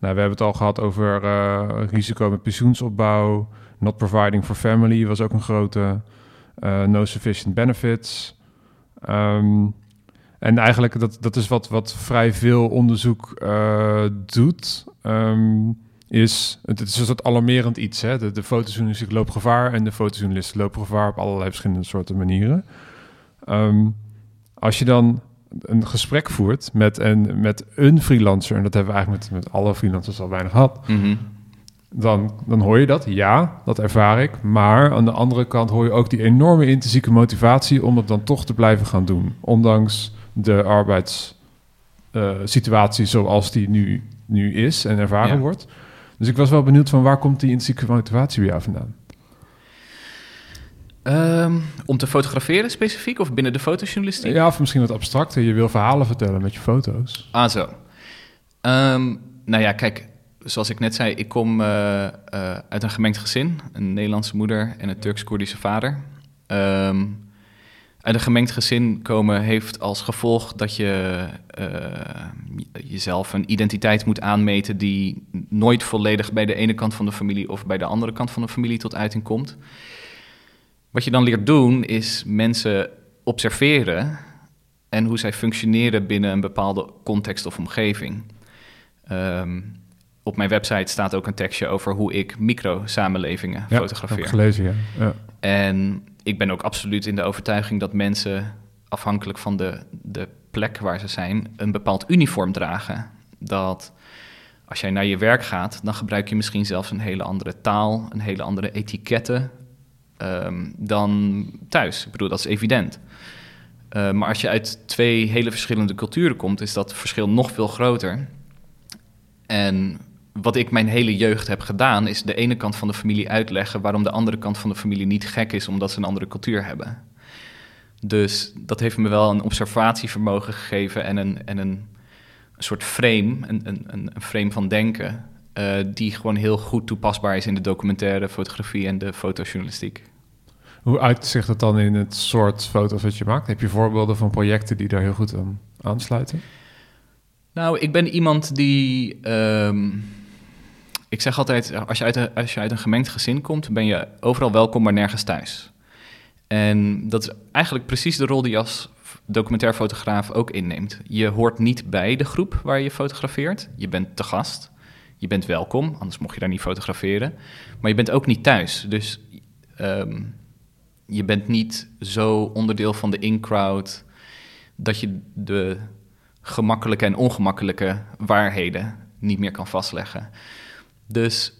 Nou, we hebben het al gehad over uh, risico met pensioensopbouw. Not providing for family was ook een grote. Uh, no sufficient benefits. Um, en eigenlijk dat, dat is wat, wat vrij veel onderzoek uh, doet. Um, is, het is een soort alarmerend iets. Hè? De, de fotojournalistiek loopt gevaar en de fotojournalisten lopen gevaar op allerlei verschillende soorten manieren. Um, als je dan een gesprek voert met een, met een freelancer, en dat hebben we eigenlijk met, met alle freelancers al weinig gehad, mm -hmm. dan, dan hoor je dat. Ja, dat ervaar ik. Maar aan de andere kant hoor je ook die enorme intrinsieke motivatie om het dan toch te blijven gaan doen. Ondanks de arbeidssituatie uh, zoals die nu, nu is en ervaren ja. wordt. Dus ik was wel benieuwd van waar komt die intrinsieke motivatie bij jou vandaan? Um, om te fotograferen specifiek of binnen de fotojournalistiek? Ja, of misschien wat abstracter. Je wil verhalen vertellen met je foto's. Ah, zo. Um, nou ja, kijk, zoals ik net zei, ik kom uh, uh, uit een gemengd gezin. Een Nederlandse moeder en een Turks-Koerdische vader. Um, uit een gemengd gezin komen heeft als gevolg dat je uh, jezelf een identiteit moet aanmeten die nooit volledig bij de ene kant van de familie of bij de andere kant van de familie tot uiting komt. Wat je dan leert doen is mensen observeren en hoe zij functioneren binnen een bepaalde context of omgeving. Um, op mijn website staat ook een tekstje over hoe ik micro-samenlevingen ja, fotografeer. Heb gelezen, ja. ja. En ik ben ook absoluut in de overtuiging dat mensen, afhankelijk van de, de plek waar ze zijn, een bepaald uniform dragen. Dat als jij naar je werk gaat, dan gebruik je misschien zelfs een hele andere taal, een hele andere etiketten um, dan thuis. Ik bedoel, dat is evident. Uh, maar als je uit twee hele verschillende culturen komt, is dat verschil nog veel groter. En wat ik mijn hele jeugd heb gedaan, is de ene kant van de familie uitleggen waarom de andere kant van de familie niet gek is omdat ze een andere cultuur hebben. Dus dat heeft me wel een observatievermogen gegeven en een, en een, soort frame, een, een, een frame van denken, uh, die gewoon heel goed toepasbaar is in de documentaire fotografie en de fotojournalistiek. Hoe uit zich dat dan in het soort foto's dat je maakt? Heb je voorbeelden van projecten die daar heel goed aan aansluiten? Nou, ik ben iemand die. Um, ik zeg altijd: als je, uit een, als je uit een gemengd gezin komt, ben je overal welkom, maar nergens thuis. En dat is eigenlijk precies de rol die je als documentair fotograaf ook inneemt. Je hoort niet bij de groep waar je fotografeert. Je bent te gast. Je bent welkom, anders mocht je daar niet fotograferen. Maar je bent ook niet thuis. Dus um, je bent niet zo onderdeel van de in-crowd dat je de gemakkelijke en ongemakkelijke waarheden niet meer kan vastleggen. Dus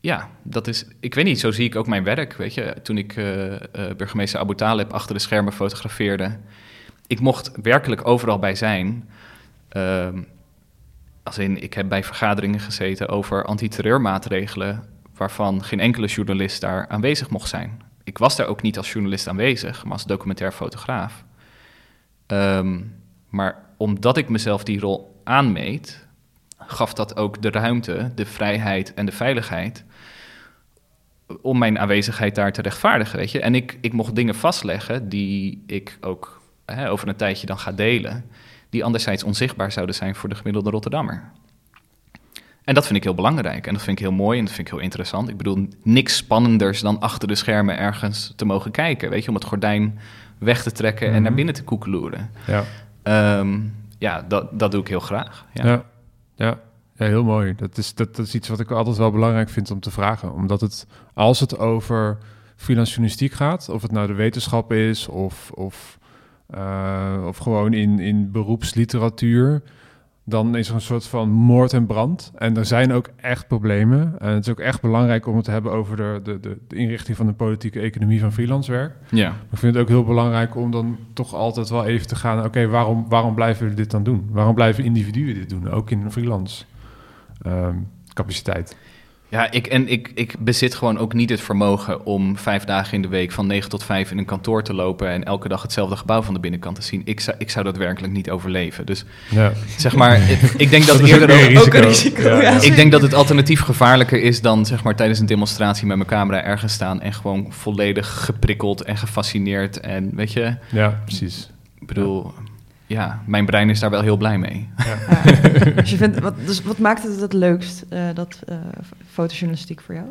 ja, dat is, ik weet niet, zo zie ik ook mijn werk. Weet je, toen ik uh, uh, burgemeester Abu Talib achter de schermen fotografeerde, ik mocht werkelijk overal bij zijn. Uh, als in, ik heb bij vergaderingen gezeten over antiterreurmaatregelen, waarvan geen enkele journalist daar aanwezig mocht zijn. Ik was daar ook niet als journalist aanwezig, maar als documentair fotograaf. Um, maar omdat ik mezelf die rol aanmeet, gaf dat ook de ruimte, de vrijheid en de veiligheid om mijn aanwezigheid daar te rechtvaardigen, weet je. En ik, ik mocht dingen vastleggen die ik ook hè, over een tijdje dan ga delen, die anderzijds onzichtbaar zouden zijn voor de gemiddelde Rotterdammer. En dat vind ik heel belangrijk en dat vind ik heel mooi en dat vind ik heel interessant. Ik bedoel, niks spannenders dan achter de schermen ergens te mogen kijken, weet je, om het gordijn weg te trekken en naar Mhm. binnen te koekeloeren. Ja. Ehm, ja, dat, dat doe ik heel graag. Ja. Ja, ja. ja heel mooi. Dat is, dat, dat is iets wat ik altijd wel belangrijk vind om te vragen. Omdat het, als het over freelance gaat, of het nou de wetenschap is of, of, uh, of gewoon in, in beroepsliteratuur, dan is er een soort van moord en brand. En er zijn ook echt problemen. En het is ook echt belangrijk om het te hebben over de, de, de, de inrichting van de politieke economie van freelance werk. Ja. Maar ik vind het ook heel belangrijk om dan toch altijd wel even te gaan... oké, waarom, waarom blijven we dit dan doen? Waarom blijven individuen dit doen? Ook in een freelance um, capaciteit. Ja, ik, en ik, ik bezit gewoon ook niet het vermogen om vijf dagen in de week van negen tot vijf in een kantoor te lopen en elke dag hetzelfde gebouw van de binnenkant te zien. Ik zou, ik zou dat werkelijk niet overleven. Dus ja. zeg maar, ik denk dat, dat eerder ook, risico. ook een risico. Ja, ja. Ik denk dat het alternatief gevaarlijker is dan zeg maar tijdens een demonstratie met mijn camera ergens staan en gewoon volledig geprikkeld en gefascineerd en weet je. Ja, precies. Ik bedoel, ja, ja, mijn brein is daar wel heel blij mee. Ja. dus, je vindt, wat, dus wat maakt het het leukst, uh, dat uh, fotojournalistiek voor jou?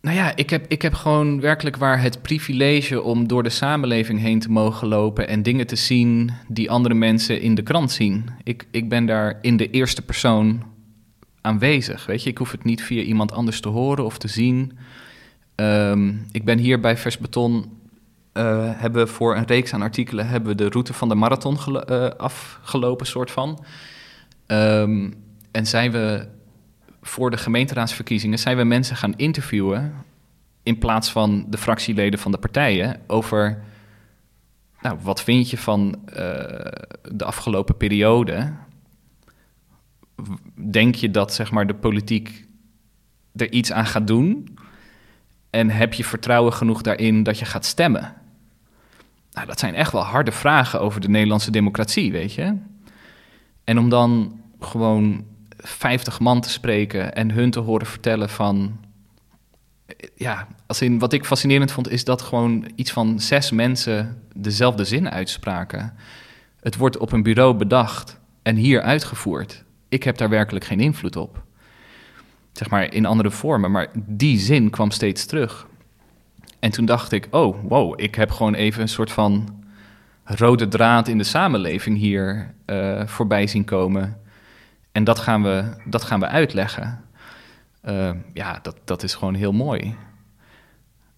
Nou ja, ik heb, ik heb gewoon werkelijk waar het privilege om door de samenleving heen te mogen lopen en dingen te zien die andere mensen in de krant zien. Ik, ik ben daar in de eerste persoon aanwezig. Weet je, ik hoef het niet via iemand anders te horen of te zien. Um, ik ben hier bij Vers Beton. Uh, hebben voor een reeks aan artikelen hebben we de route van de marathon uh, afgelopen, soort van. Um, en zijn we voor de gemeenteraadsverkiezingen zijn we mensen gaan interviewen in plaats van de fractieleden van de partijen over nou, wat vind je van uh, de afgelopen periode? Denk je dat zeg maar, de politiek er iets aan gaat doen? En heb je vertrouwen genoeg daarin dat je gaat stemmen? Nou, dat zijn echt wel harde vragen over de Nederlandse democratie, weet je. En om dan gewoon 50 man te spreken en hun te horen vertellen van. Ja, als in, wat ik fascinerend vond, is dat gewoon iets van zes mensen dezelfde zin uitspraken. Het wordt op een bureau bedacht en hier uitgevoerd. Ik heb daar werkelijk geen invloed op. Zeg maar in andere vormen, maar die zin kwam steeds terug. En toen dacht ik, oh, wow, ik heb gewoon even een soort van rode draad in de samenleving hier uh, voorbij zien komen. En dat gaan we, dat gaan we uitleggen. Uh, ja, dat, dat is gewoon heel mooi.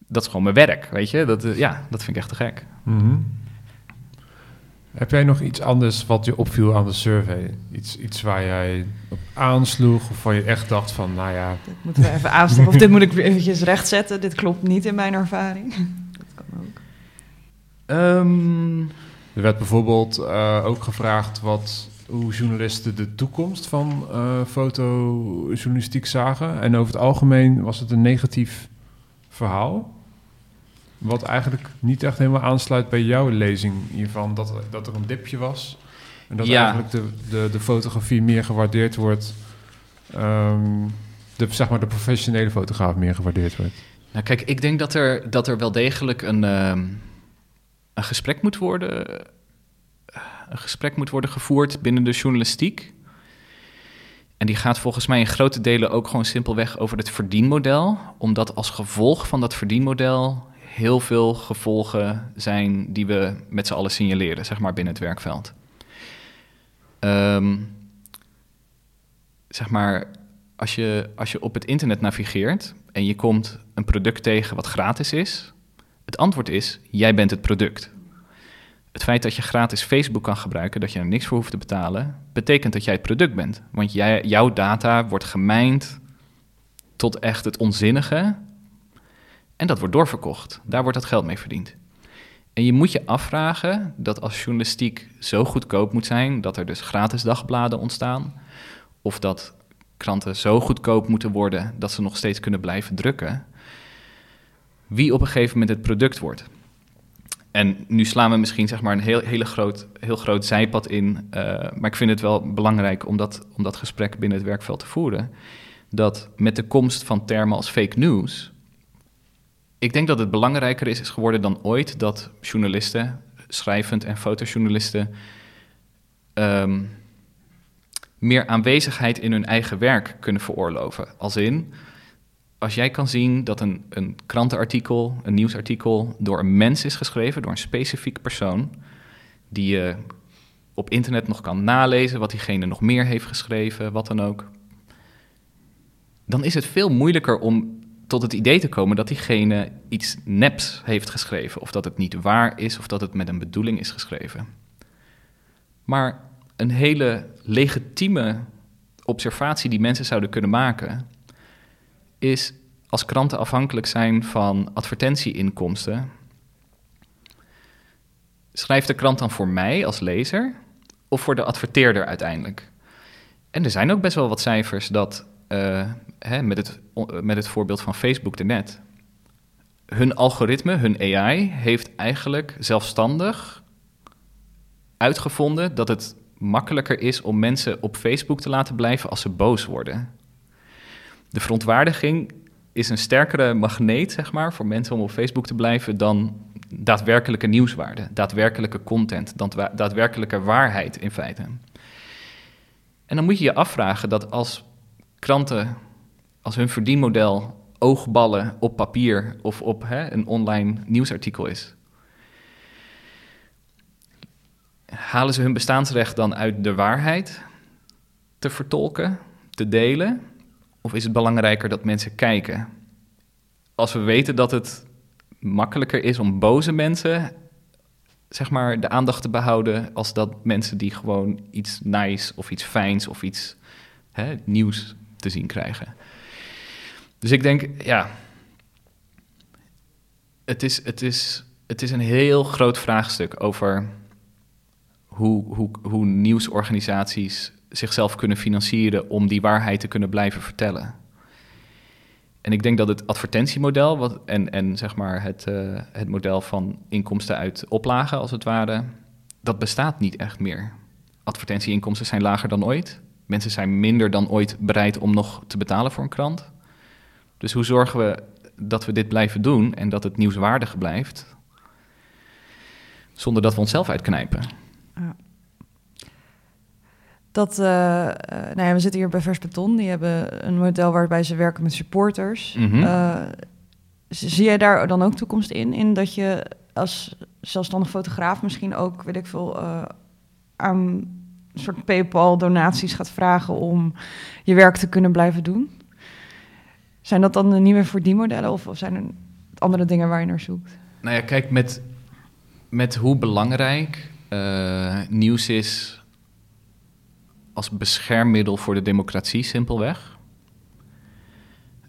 Dat is gewoon mijn werk, weet je. Dat, uh, ja, dat vind ik echt te gek. Mm. Heb jij nog iets anders wat je opviel aan de survey? Iets, iets waar jij op aansloeg of waar je echt dacht van, nou ja... Dit moeten we even aansluiten of dit moet ik weer eventjes rechtzetten. Dit klopt niet in mijn ervaring. Dat kan ook. Um, er werd bijvoorbeeld uh, ook gevraagd wat hoe journalisten de toekomst van uh, fotojournalistiek zagen. En over het algemeen was het een negatief verhaal. Wat eigenlijk niet echt helemaal aansluit bij jouw lezing hiervan. Dat, dat er een dipje was. En dat ja. eigenlijk de, de, de fotografie meer gewaardeerd wordt. Um, de, zeg maar de professionele fotograaf meer gewaardeerd wordt. Nou kijk, ik denk dat er, dat er wel degelijk een, um, een gesprek moet worden een gesprek moet worden gevoerd binnen de journalistiek. En die gaat volgens mij in grote delen ook gewoon simpelweg over het verdienmodel, omdat als gevolg van dat verdienmodel heel veel gevolgen zijn die we met z'n allen signaleren, zeg maar binnen het werkveld. Um, zeg maar, als je, als je op het internet navigeert en je komt een product tegen wat gratis is, het antwoord is: jij bent het product. Het feit dat je gratis Facebook kan gebruiken, dat je er niks voor hoeft te betalen, betekent dat jij het product bent. Want jij, jouw data wordt gemijnd tot echt het onzinnige en dat wordt doorverkocht. Daar wordt dat geld mee verdiend. En je moet je afvragen dat als journalistiek zo goedkoop moet zijn, dat er dus gratis dagbladen ontstaan, of dat kranten zo goedkoop moeten worden dat ze nog steeds kunnen blijven drukken, wie op een gegeven moment het product wordt. En nu slaan we misschien zeg maar een heel, hele groot, heel groot zijpad in. Uh, maar ik vind het wel belangrijk om dat, om dat gesprek binnen het werkveld te voeren. Dat met de komst van termen als fake news. Ik denk dat het belangrijker is, geworden dan ooit dat journalisten, schrijvend en fotojournalisten. Um, meer aanwezigheid in hun eigen werk kunnen veroorloven. Als in, als jij kan zien dat een, een krantenartikel, een nieuwsartikel, door een mens is geschreven, door een specifieke persoon, die je op internet nog kan nalezen, wat diegene nog meer heeft geschreven, wat dan ook, dan is het veel moeilijker om tot het idee te komen dat diegene iets neps heeft geschreven, of dat het niet waar is, of dat het met een bedoeling is geschreven. Maar een hele legitieme observatie die mensen zouden kunnen maken, is als kranten afhankelijk zijn van advertentieinkomsten, schrijft de krant dan voor mij als lezer of voor de adverteerder uiteindelijk? En er zijn ook best wel wat cijfers dat, uh, hè, met, het, met het voorbeeld van Facebook net, hun algoritme, hun AI, heeft eigenlijk zelfstandig uitgevonden dat het makkelijker is om mensen op Facebook te laten blijven als ze boos worden. De verontwaardiging is een sterkere magneet, zeg maar, voor mensen om op Facebook te blijven dan daadwerkelijke nieuwswaarde, daadwerkelijke content, daadwerkelijke waarheid in feite. En dan moet je je afvragen dat als kranten, als hun verdienmodel oogballen op papier of op hè, een online nieuwsartikel is, halen ze hun bestaansrecht dan uit de waarheid te vertolken, te delen? Of is het belangrijker dat mensen kijken? Als we weten dat het makkelijker is om boze mensen zeg maar de aandacht te behouden als dat mensen die gewoon iets nice of iets fijns of iets hè, nieuws te zien krijgen. Dus ik denk, ja, het is, het is, het is een heel groot vraagstuk over hoe, hoe, hoe nieuwsorganisaties zichzelf kunnen financieren om die waarheid te kunnen blijven vertellen. En ik denk dat het advertentiemodel wat, en, en zeg maar het, uh, het model van inkomsten uit oplagen, als het ware, dat bestaat niet echt meer. Advertentieinkomsten zijn lager dan ooit. Mensen zijn minder dan ooit bereid om nog te betalen voor een krant. Dus hoe zorgen we dat we dit blijven doen en dat het nieuwswaardig blijft, zonder dat we onszelf uitknijpen? Ja. Dat, uh, nou ja, we zitten hier bij Vers Beton. Die hebben een model waarbij ze werken met supporters. Mm zie jij daar dan ook toekomst in? In dat je als zelfstandig fotograaf misschien ook, weet ik veel, aan een soort PayPal donaties gaat vragen om je werk te kunnen blijven doen? Zijn dat dan de nieuwe verdienmodellen of, of zijn er andere dingen waar je naar zoekt? Nou ja, kijk, met, met hoe belangrijk nieuws is als beschermmiddel voor de democratie, simpelweg.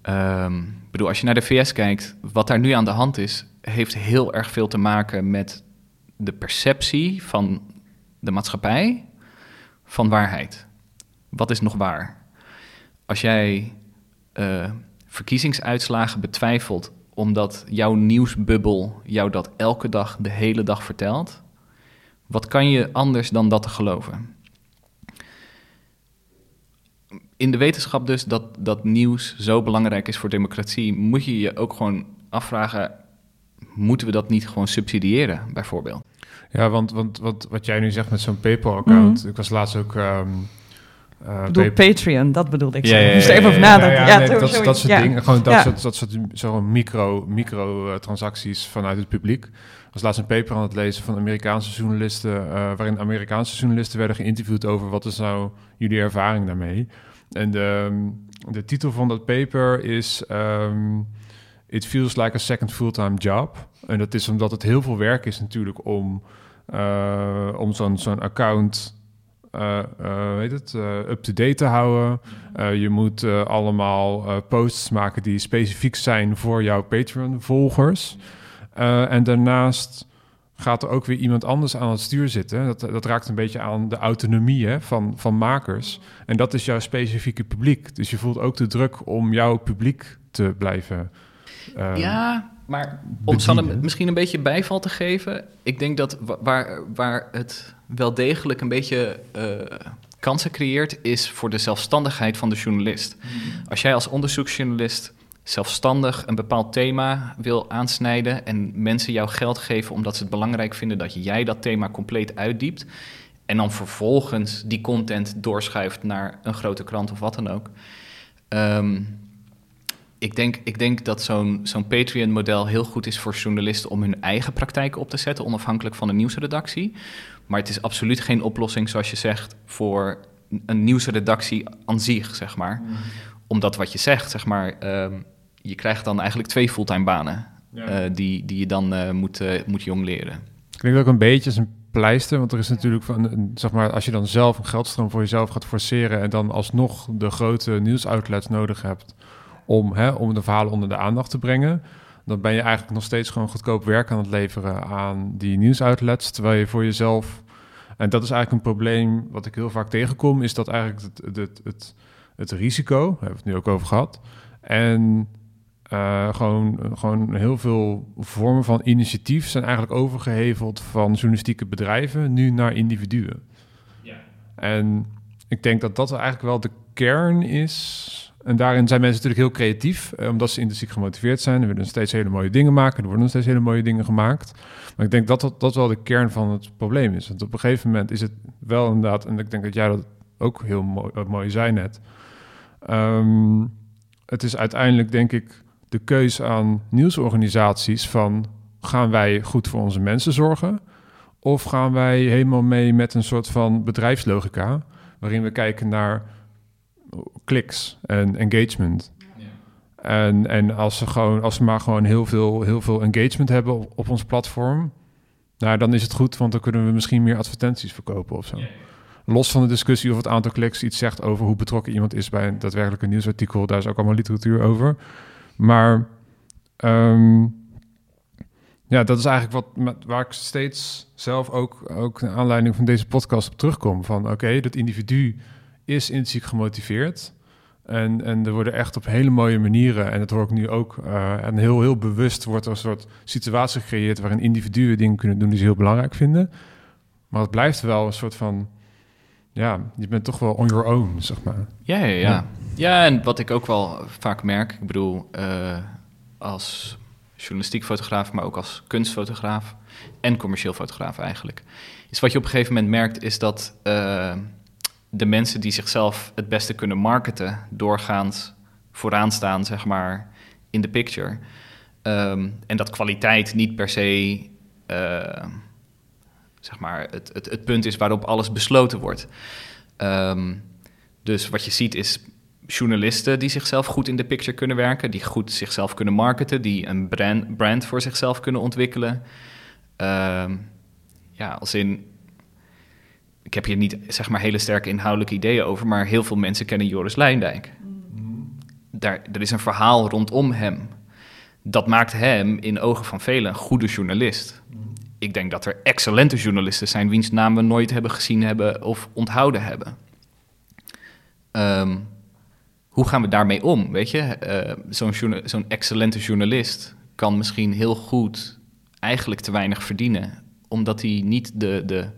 Um, bedoel, als je naar de VS kijkt, wat daar nu aan de hand is, heeft heel erg veel te maken met de perceptie van de maatschappij van waarheid. Wat is nog waar? Als jij uh, verkiezingsuitslagen betwijfelt omdat jouw nieuwsbubbel jou dat elke dag, de hele dag vertelt, wat kan je anders dan dat te geloven? in de wetenschap dus dat, dat nieuws zo belangrijk is voor democratie, moet je je ook gewoon afvragen, moeten we dat niet gewoon subsidiëren, bijvoorbeeld? Ja, want, want wat, wat jij nu zegt met zo'n PayPal-account, mhm. ik was laatst ook... Um, uh, bedoel, Patreon, dat bedoelde ik. Ja, ja, ja, moest even over nadenken. Ja, nee, dat, dat soort dingen, gewoon dat soort, dat soort zo'n micro, micro uh, transacties vanuit het publiek. Ik was laatst een paper aan het lezen van Amerikaanse journalisten, uh, waarin Amerikaanse journalisten werden geïnterviewd over wat is nou jullie ervaring daarmee. En de, de titel van dat paper is um, It Feels Like a Second Fulltime Job. En dat is omdat het heel veel werk is natuurlijk om, uh, om zo'n zo'n account uh, uh, weet het, up-to-date te houden. je moet allemaal posts maken die specifiek zijn voor jouw Patreon-volgers. en daarnaast gaat er ook weer iemand anders aan het stuur zitten. Dat, dat raakt een beetje aan de autonomie hè, van, van makers. En dat is jouw specifieke publiek. Dus je voelt ook de druk om jouw publiek te blijven. Ja, maar om Sanne misschien een beetje bijval te geven. Ik denk dat waar, waar het wel degelijk een beetje uh, kansen creëert, is voor de zelfstandigheid van de journalist. Hmm. Als jij als onderzoeksjournalist zelfstandig een bepaald thema wil aansnijden en mensen jou geld geven omdat ze het belangrijk vinden dat jij dat thema compleet uitdiept. En dan vervolgens die content doorschuift naar een grote krant of wat dan ook. Um, ik, denk, ik denk dat zo'n zo'n Patreon-model heel goed is voor journalisten om hun eigen praktijk op te zetten, onafhankelijk van de nieuwsredactie. Maar het is absoluut geen oplossing, zoals je zegt, voor een nieuwsredactie aan zich, zeg maar. Mm. Omdat wat je zegt, zeg maar, um, je krijgt dan eigenlijk twee fulltime banen uh, die, die je dan uh, moet, uh, moet jong leren. Klinkt ook een beetje als een pleister, want er is natuurlijk van, zeg maar, als je dan zelf een geldstroom voor jezelf gaat forceren en dan alsnog de grote nieuwsoutlets nodig hebt om, hè, om de verhalen onder de aandacht te brengen, dan ben je eigenlijk nog steeds gewoon goedkoop werk aan het leveren aan die nieuwsoutlets, terwijl je voor jezelf, en dat is eigenlijk een probleem wat ik heel vaak tegenkom, is dat eigenlijk het, het, het, het risico, daar hebben we het nu ook over gehad, en uh, gewoon, gewoon heel veel vormen van initiatief zijn eigenlijk overgeheveld van journalistieke bedrijven nu naar individuen. Ja. En ik denk dat dat eigenlijk wel de kern is En daarin zijn mensen natuurlijk heel creatief, eh, omdat ze intrinsiek gemotiveerd zijn. Er willen steeds hele mooie dingen maken, er worden steeds hele mooie dingen gemaakt. Maar ik denk dat dat, dat wel de kern van het probleem is. Want op een gegeven moment is het wel inderdaad, en ik denk dat jij dat ook heel mooi, mooi zei net. Ehm, het is uiteindelijk, denk ik, de keus aan nieuwsorganisaties van gaan wij goed voor onze mensen zorgen? Of gaan wij helemaal mee met een soort van bedrijfslogica, waarin we kijken naar kliks en engagement. En, en als, ze gewoon, als ze maar gewoon heel veel, heel veel engagement hebben op, op ons platform, nou, dan is het goed, want dan kunnen we misschien meer advertenties verkopen of zo. Los van de discussie of het aantal kliks iets zegt over hoe betrokken iemand is bij een daadwerkelijke nieuwsartikel, daar is ook allemaal literatuur over. Maar ehm, ja, dat is eigenlijk wat waar ik steeds zelf ook, ook naar aanleiding van deze podcast op terugkom. Van oké, dat individu is intrinsiek gemotiveerd. En, en er worden echt op hele mooie manieren, en dat hoor ik nu ook, uh, en heel, heel bewust wordt er een soort situatie gecreëerd waarin individuen dingen kunnen doen die ze heel belangrijk vinden. Maar het blijft wel een soort van, ja, je bent toch wel on your own, zeg maar. Ja, ja, ja. Ja, en wat ik ook wel vaak merk, ik bedoel, uh, als journalistiek fotograaf, maar ook als kunstfotograaf en commercieel fotograaf eigenlijk, is wat je op een gegeven moment merkt, is dat uh, de mensen die zichzelf het beste kunnen marketen, doorgaans vooraan staan, zeg maar, in de picture. Um, en dat kwaliteit niet per se, uh, zeg maar, het, het, het, punt is waarop alles besloten wordt. Um, dus wat je ziet is journalisten die zichzelf goed in de picture kunnen werken, die goed zichzelf kunnen marketen, die een brand, brand voor zichzelf kunnen ontwikkelen. Um, ja, als in ik heb hier niet zeg maar hele sterke inhoudelijke ideeën over, maar heel veel mensen kennen Joris Leindijk. Daar, er is een verhaal rondom hem. Dat maakt hem in ogen van velen een goede journalist. Ik denk dat er excellente journalisten zijn wiens naam we nooit hebben gezien hebben of onthouden hebben. Um, hoe gaan we daarmee om? Weet je, uh, zo'n zo'n excellente journalist kan misschien heel goed eigenlijk te weinig verdienen, omdat hij niet de, de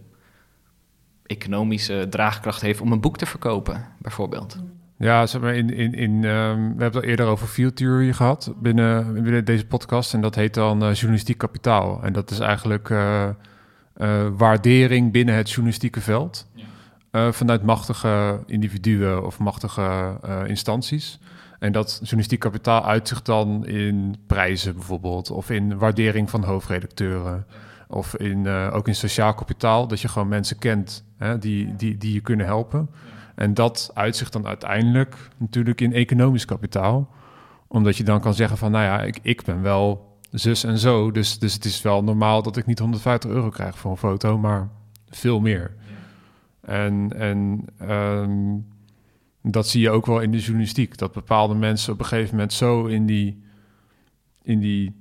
economische draagkracht heeft om een boek te verkopen, bijvoorbeeld. Ja, zeg maar in, in, in, um, we hebben het eerder over field theory gehad binnen, binnen deze podcast. En dat heet dan uh, journalistiek kapitaal. En dat is eigenlijk uh, uh, waardering binnen het journalistieke veld. Ja. vanuit machtige individuen of machtige instanties. En dat journalistiek kapitaal uitzicht dan in prijzen bijvoorbeeld. Of in waardering van hoofdredacteuren. Ja. Of in, ook in sociaal kapitaal. Dat je gewoon mensen kent hè, die, die, die je kunnen helpen. En dat uitzicht dan uiteindelijk natuurlijk in economisch kapitaal. Omdat je dan kan zeggen van, nou ja, ik, ik ben wel zus en zo. Dus, dus het is wel normaal dat ik niet 150 euro krijg voor een foto, maar veel meer. En, en um, dat zie je ook wel in de journalistiek. Dat bepaalde mensen op een gegeven moment zo in die, in die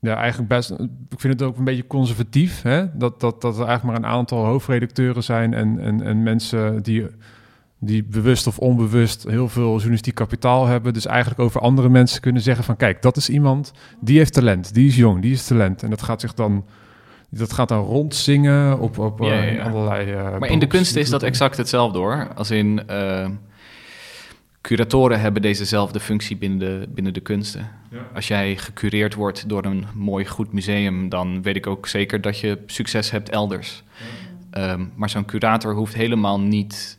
ja, eigenlijk best. Ik vind het ook een beetje conservatief. Hè? Dat, dat, dat er eigenlijk maar een aantal hoofdredacteuren zijn en, en, en mensen die, die bewust of onbewust heel veel journalistiek kapitaal hebben. Dus eigenlijk over andere mensen kunnen zeggen van kijk, dat is iemand die heeft talent, die is jong, die is talent. En dat gaat zich dan. Dat gaat dan rondzingen op, op ja, ja, ja. Uh, allerlei. Uh, maar in de kunsten is dat exact hetzelfde hoor. Als in. Uh, curatoren hebben dezezelfde functie binnen de, binnen de kunsten. Ja. Als jij gecureerd wordt door een mooi goed museum, dan weet ik ook zeker dat je succes hebt elders. Ja. Um, maar zo'n curator hoeft helemaal niet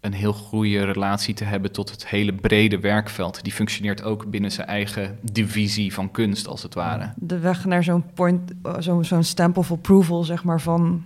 een heel goede relatie te hebben tot het hele brede werkveld. Die functioneert ook binnen zijn eigen divisie van kunst, als het ware. De weg naar zo'n point, zo'n zo stamp of approval, zeg maar, van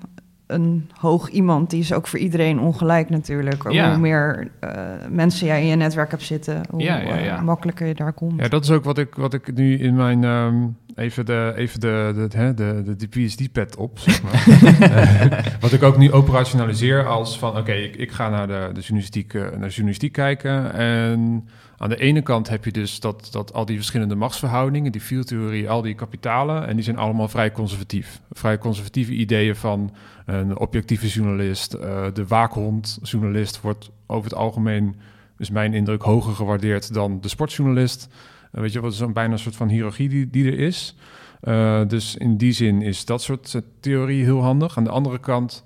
een hoog iemand, die is ook voor iedereen ongelijk natuurlijk. Ja. Hoe meer uh, mensen jij in je netwerk hebt zitten, hoe ja, ja, uh, makkelijker je daar komt. Ja, dat is ook wat ik, wat ik nu in mijn... Um, even de, even de, de, de, de, de PhD-pad op, zeg maar. wat ik ook nu operationaliseer als van... Oké, okay, ik, ik ga naar de, de journalistiek, uh, naar de journalistiek kijken en aan de ene kant heb je dus dat, dat al die verschillende machtsverhoudingen, die fieldtheorie, al die kapitalen, en die zijn allemaal vrij conservatief. Vrij conservatieve ideeën van een objectieve journalist. Uh, de waakhondjournalist wordt over het algemeen, is mijn indruk, hoger gewaardeerd dan de sportjournalist. Weet je, wat is een bijna een soort van hiërarchie die, die er is. Uh, dus in die zin is dat soort theorie heel handig. Aan de andere kant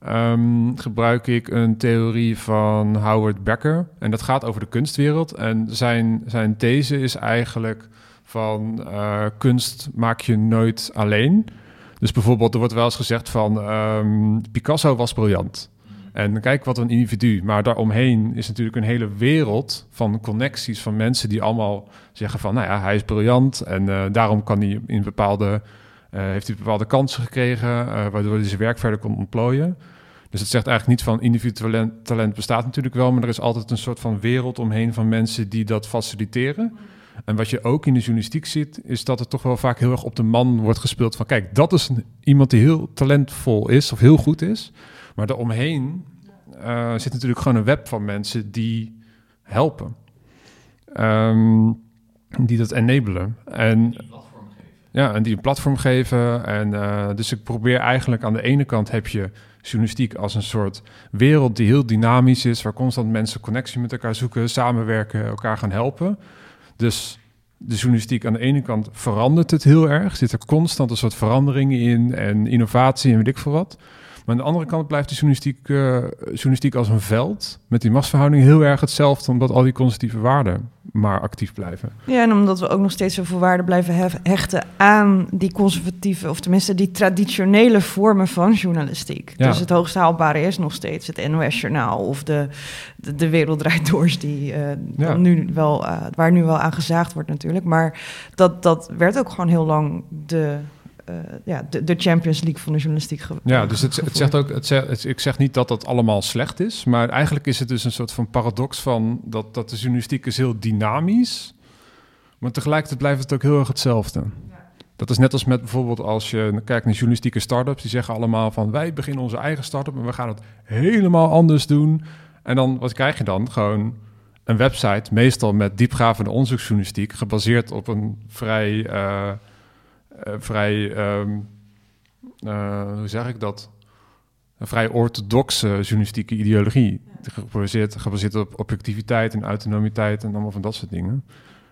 ehm, gebruik ik een theorie van Howard Becker. En dat gaat over de kunstwereld. En zijn, zijn these is eigenlijk van uh, kunst maak je nooit alleen. Dus bijvoorbeeld, er wordt wel eens gezegd van ehm, Picasso was briljant. En kijk wat een individu. Maar daaromheen is natuurlijk een hele wereld van connecties van mensen die allemaal zeggen van, nou ja, hij is briljant en uh, daarom kan hij in bepaalde, uh, heeft hij bepaalde kansen gekregen, uh, waardoor hij zijn werk verder kon ontplooien. Dus het zegt eigenlijk niet van individueel talent, talent bestaat natuurlijk wel, maar er is altijd een soort van wereld omheen van mensen die dat faciliteren. En wat je ook in de journalistiek ziet, is dat het toch wel vaak heel erg op de man wordt gespeeld van, kijk, dat is iemand die heel talentvol is of heel goed is. Maar daaromheen uh, zit natuurlijk gewoon een web van mensen die helpen. Um, die dat enabelen. En, ja, en die een platform geven. En uh, dus ik probeer eigenlijk aan de ene kant heb je journalistiek als een soort wereld die heel dynamisch is, waar constant mensen connectie met elkaar zoeken, samenwerken, elkaar gaan helpen. Dus de journalistiek aan de ene kant verandert het heel erg, zit er constant een soort veranderingen in en innovatie en weet ik veel wat. Maar aan de andere kant blijft de journalistiek, uh, journalistiek als een veld met die machtsverhouding heel erg hetzelfde, omdat al die conservatieve waarden maar actief blijven. Ja, en omdat we ook nog steeds zoveel waarde blijven hechten aan die conservatieve, of tenminste die traditionele vormen van journalistiek. Ja. Dus het hoogst haalbare is nog steeds het NOS-journaal of de, de, de Wereld Draait Doors, die, uh, ja. nu wel, uh, waar nu wel aan gezaagd wordt natuurlijk. Maar dat, dat werd ook gewoon heel lang de ja, de, de, Champions League van de journalistiek. Ja, dus het, het zegt ook, het zegt, het, ik zeg niet dat dat allemaal slecht is, maar eigenlijk is het dus een soort van paradox van dat, dat de journalistiek is heel dynamisch, maar tegelijkertijd blijft het ook heel erg hetzelfde. Dat is net als met bijvoorbeeld als je kijkt naar journalistieke start-ups, die zeggen allemaal van wij beginnen onze eigen start-up en we gaan het helemaal anders doen. En dan, wat krijg je dan? Gewoon een website, meestal met diepgravende onderzoeksjournalistiek, gebaseerd op een vrij... Uh, vrij, um, uh, hoe zeg ik dat? Een vrij orthodoxe journalistieke ideologie. Ja. Gebaseerd, gebaseerd op objectiviteit en autonomiteit en allemaal van dat soort dingen.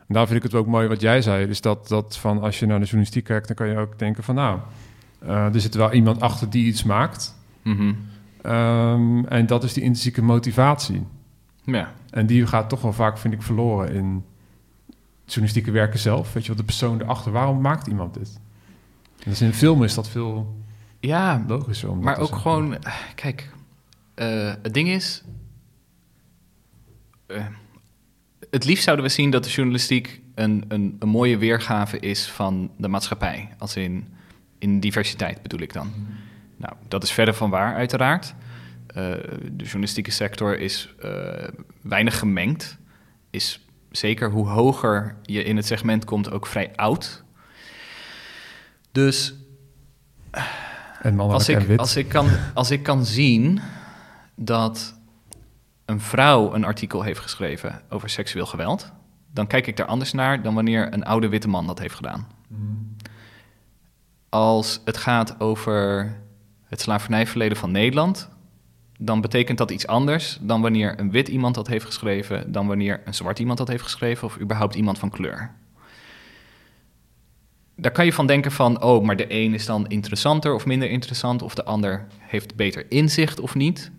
En daar vind ik het ook mooi wat jij zei. Dus dat, dat van als je naar de journalistiek kijkt, dan kan je ook denken van nou, uh, er zit wel iemand achter die iets maakt. Mm -hmm. um, en dat is die intrinsieke motivatie. Ja. En die gaat toch wel vaak, vind ik, verloren in journalistieke werken zelf. Weet je wat de persoon erachter, waarom maakt iemand dit? Dus in film is dat veel ja, logischer. Om maar ook gewoon, kijk, uh, het ding is, uh, het liefst zouden we zien dat de journalistiek een, een, een, mooie weergave is van de maatschappij. Als in, in diversiteit bedoel ik dan. Mm. Nou, dat is verder van waar, uiteraard. Uh, de journalistieke sector is weinig gemengd, is zeker hoe hoger je in het segment komt, ook vrij oud. Dus en als, ik, als, ik kan, als ik kan zien dat een vrouw een artikel heeft geschreven over seksueel geweld, dan kijk ik daar anders naar dan wanneer een oude witte man dat heeft gedaan. Mm. Als het gaat over het slavernijverleden van Nederland, dan betekent dat iets anders dan wanneer een wit iemand dat heeft geschreven, dan wanneer een zwart iemand dat heeft geschreven of überhaupt iemand van kleur. Daar kan je van denken van, oh, maar de een is dan interessanter of minder interessant, of de ander heeft beter inzicht of niet.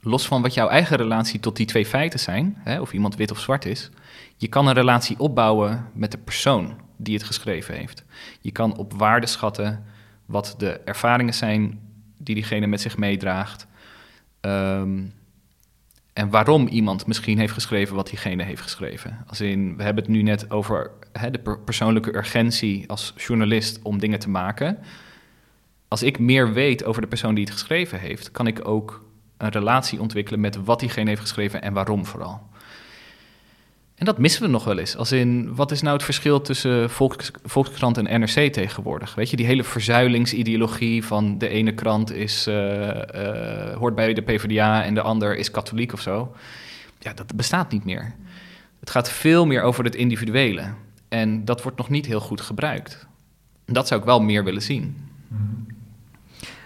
Los van wat jouw eigen relatie tot die twee feiten zijn, hè, of iemand wit of zwart is, je kan een relatie opbouwen met de persoon die het geschreven heeft. Je kan op waarde schatten wat de ervaringen zijn die diegene met zich meedraagt. Um, en waarom iemand misschien heeft geschreven wat diegene heeft geschreven. Als in, we hebben het nu net over hè, de per persoonlijke urgentie als journalist om dingen te maken. Als ik meer weet over de persoon die het geschreven heeft, kan ik ook een relatie ontwikkelen met wat diegene heeft geschreven en waarom vooral. En dat missen we nog wel eens. Als in, wat is nou het verschil tussen Volks, Volkskrant en NRC tegenwoordig? Weet je, die hele verzuilingsideologie van de ene krant is, uh, uh, hoort bij de PvdA en de ander is katholiek of zo. Ja, dat bestaat niet meer. Het gaat veel meer over het individuele. En dat wordt nog niet heel goed gebruikt. Dat zou ik wel meer willen zien. Mm-hmm.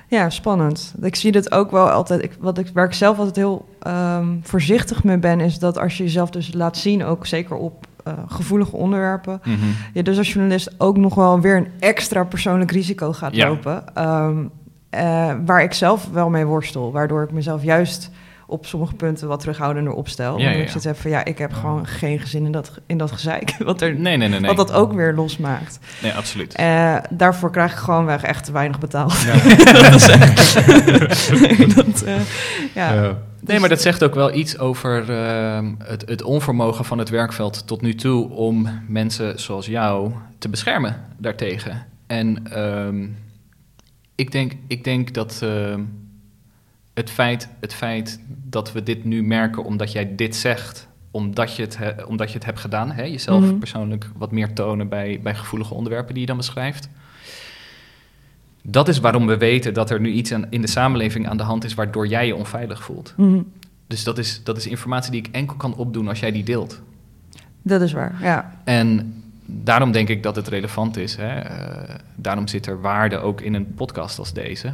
Ja, spannend. Ik zie dat ook wel altijd. Ik, wat ik, waar ik zelf altijd heel um, voorzichtig mee ben, is dat als je jezelf dus laat zien, ook zeker op uh, gevoelige onderwerpen, mm -hmm. je dus als journalist ook nog wel weer een extra persoonlijk risico gaat ja. lopen. Um, eh, waar ik zelf wel mee worstel. Waardoor ik mezelf juist op sommige punten wat terughoudender opstel. Ja, Omdat ja, ik zit even van, ja, ik heb gewoon geen gezin in dat, in dat gezeik. Wat, er, Nee, nee, nee. nee. wat dat ook weer losmaakt. Nee, absoluut. Eh, daarvoor krijg ik gewoon weg echt te weinig betaald. Ja. dat is echt... dat, eh, ja. Nee, maar dat zegt ook wel iets over ehm, het, het onvermogen van het werkveld tot nu toe om mensen zoals jou te beschermen daartegen. En ehm, ik, denk, ik denk dat ehm, het, feit, het feit dat we dit nu merken omdat jij dit zegt, omdat je het, he- omdat je het hebt gedaan, hè, jezelf Mhm. persoonlijk wat meer tonen bij, bij gevoelige onderwerpen die je dan beschrijft. Dat is waarom we weten dat er nu iets aan, in de samenleving aan de hand is waardoor jij je onveilig voelt. Mhm. Dus dat is, dat is informatie die ik enkel kan opdoen als jij die deelt. Dat is waar, ja. En daarom denk ik dat het relevant is. Hè? Eh, daarom zit er waarde ook in een podcast als deze.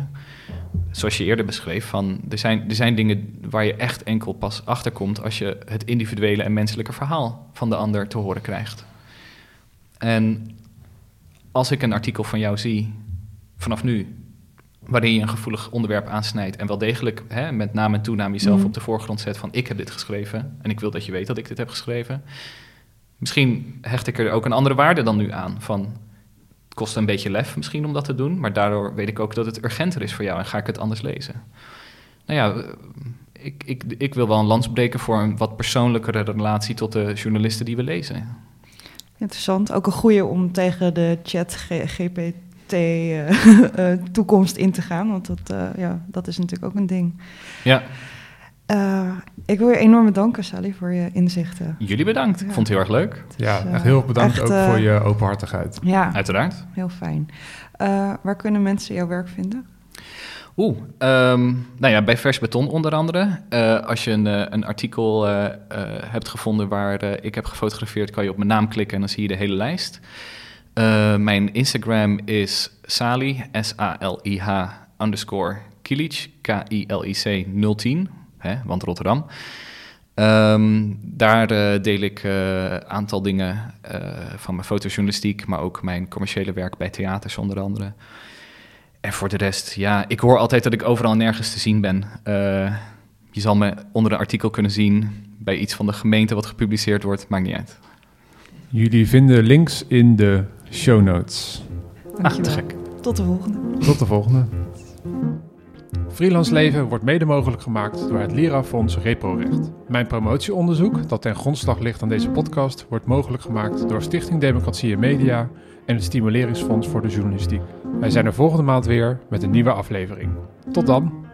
Zoals je eerder beschreef, van, er, zijn, er zijn dingen waar je echt enkel pas achterkomt als je het individuele en menselijke verhaal van de ander te horen krijgt. En als ik een artikel van jou zie, vanaf nu, waarin je een gevoelig onderwerp aansnijdt en wel degelijk hè, met naam en toenaam jezelf Mhm. op de voorgrond zet van ik heb dit geschreven en ik wil dat je weet dat ik dit heb geschreven. Misschien hecht ik er ook een andere waarde dan nu aan. Van, het kost een beetje lef misschien om dat te doen, maar daardoor weet ik ook dat het urgenter is voor jou en ga ik het anders lezen. Nou ja, eh, ik, ik, ik wil wel een lans breken voor een wat persoonlijkere relatie tot de journalisten die we lezen. Interessant. Ook een goede om tegen de chat GPT eh, eh, toekomst in te gaan. Want dat, ja, dat is natuurlijk ook een ding. Ja, Eh, ik wil je enorm bedanken, Sally, voor je inzichten. jullie bedankt. Ik vond het heel erg leuk. ja, Dus, eh, echt heel erg bedankt echt, ook eh, voor je openhartigheid. Ja, Uiteraard. heel fijn. Eh, waar kunnen mensen jouw werk vinden? Oeh, ehm, nou ja, bij Vers Beton onder andere. Eh, als je een, eh, een artikel eh, eh, hebt gevonden waar eh, ik heb gefotografeerd, kan je op mijn naam klikken en dan zie je de hele lijst. Eh, mijn Instagram is Sali, S-A-L-I-H, underscore Kilic, K-I-L-I-C 010, hè, want Rotterdam. Ehm, daar eh, deel ik een aantal dingen eh, van mijn fotojournalistiek, maar ook mijn commerciële werk bij theaters onder andere. En voor de rest, ja, ik hoor altijd dat ik overal nergens te zien ben. Eh, je zal me onder een artikel kunnen zien bij iets van de gemeente wat gepubliceerd wordt, maakt niet uit. Jullie vinden links in de show notes. Ah, te Dankjewel. gek. Tot de volgende. Tot de volgende. Freelance Leven wordt mede mogelijk gemaakt door het Lira-fonds ReproRecht. Mijn promotieonderzoek, dat ten grondslag ligt aan deze podcast, wordt mogelijk gemaakt door Stichting Democratie en Media en het Stimuleringsfonds voor de Journalistiek. Wij zijn er volgende maand weer met een nieuwe aflevering. Tot dan!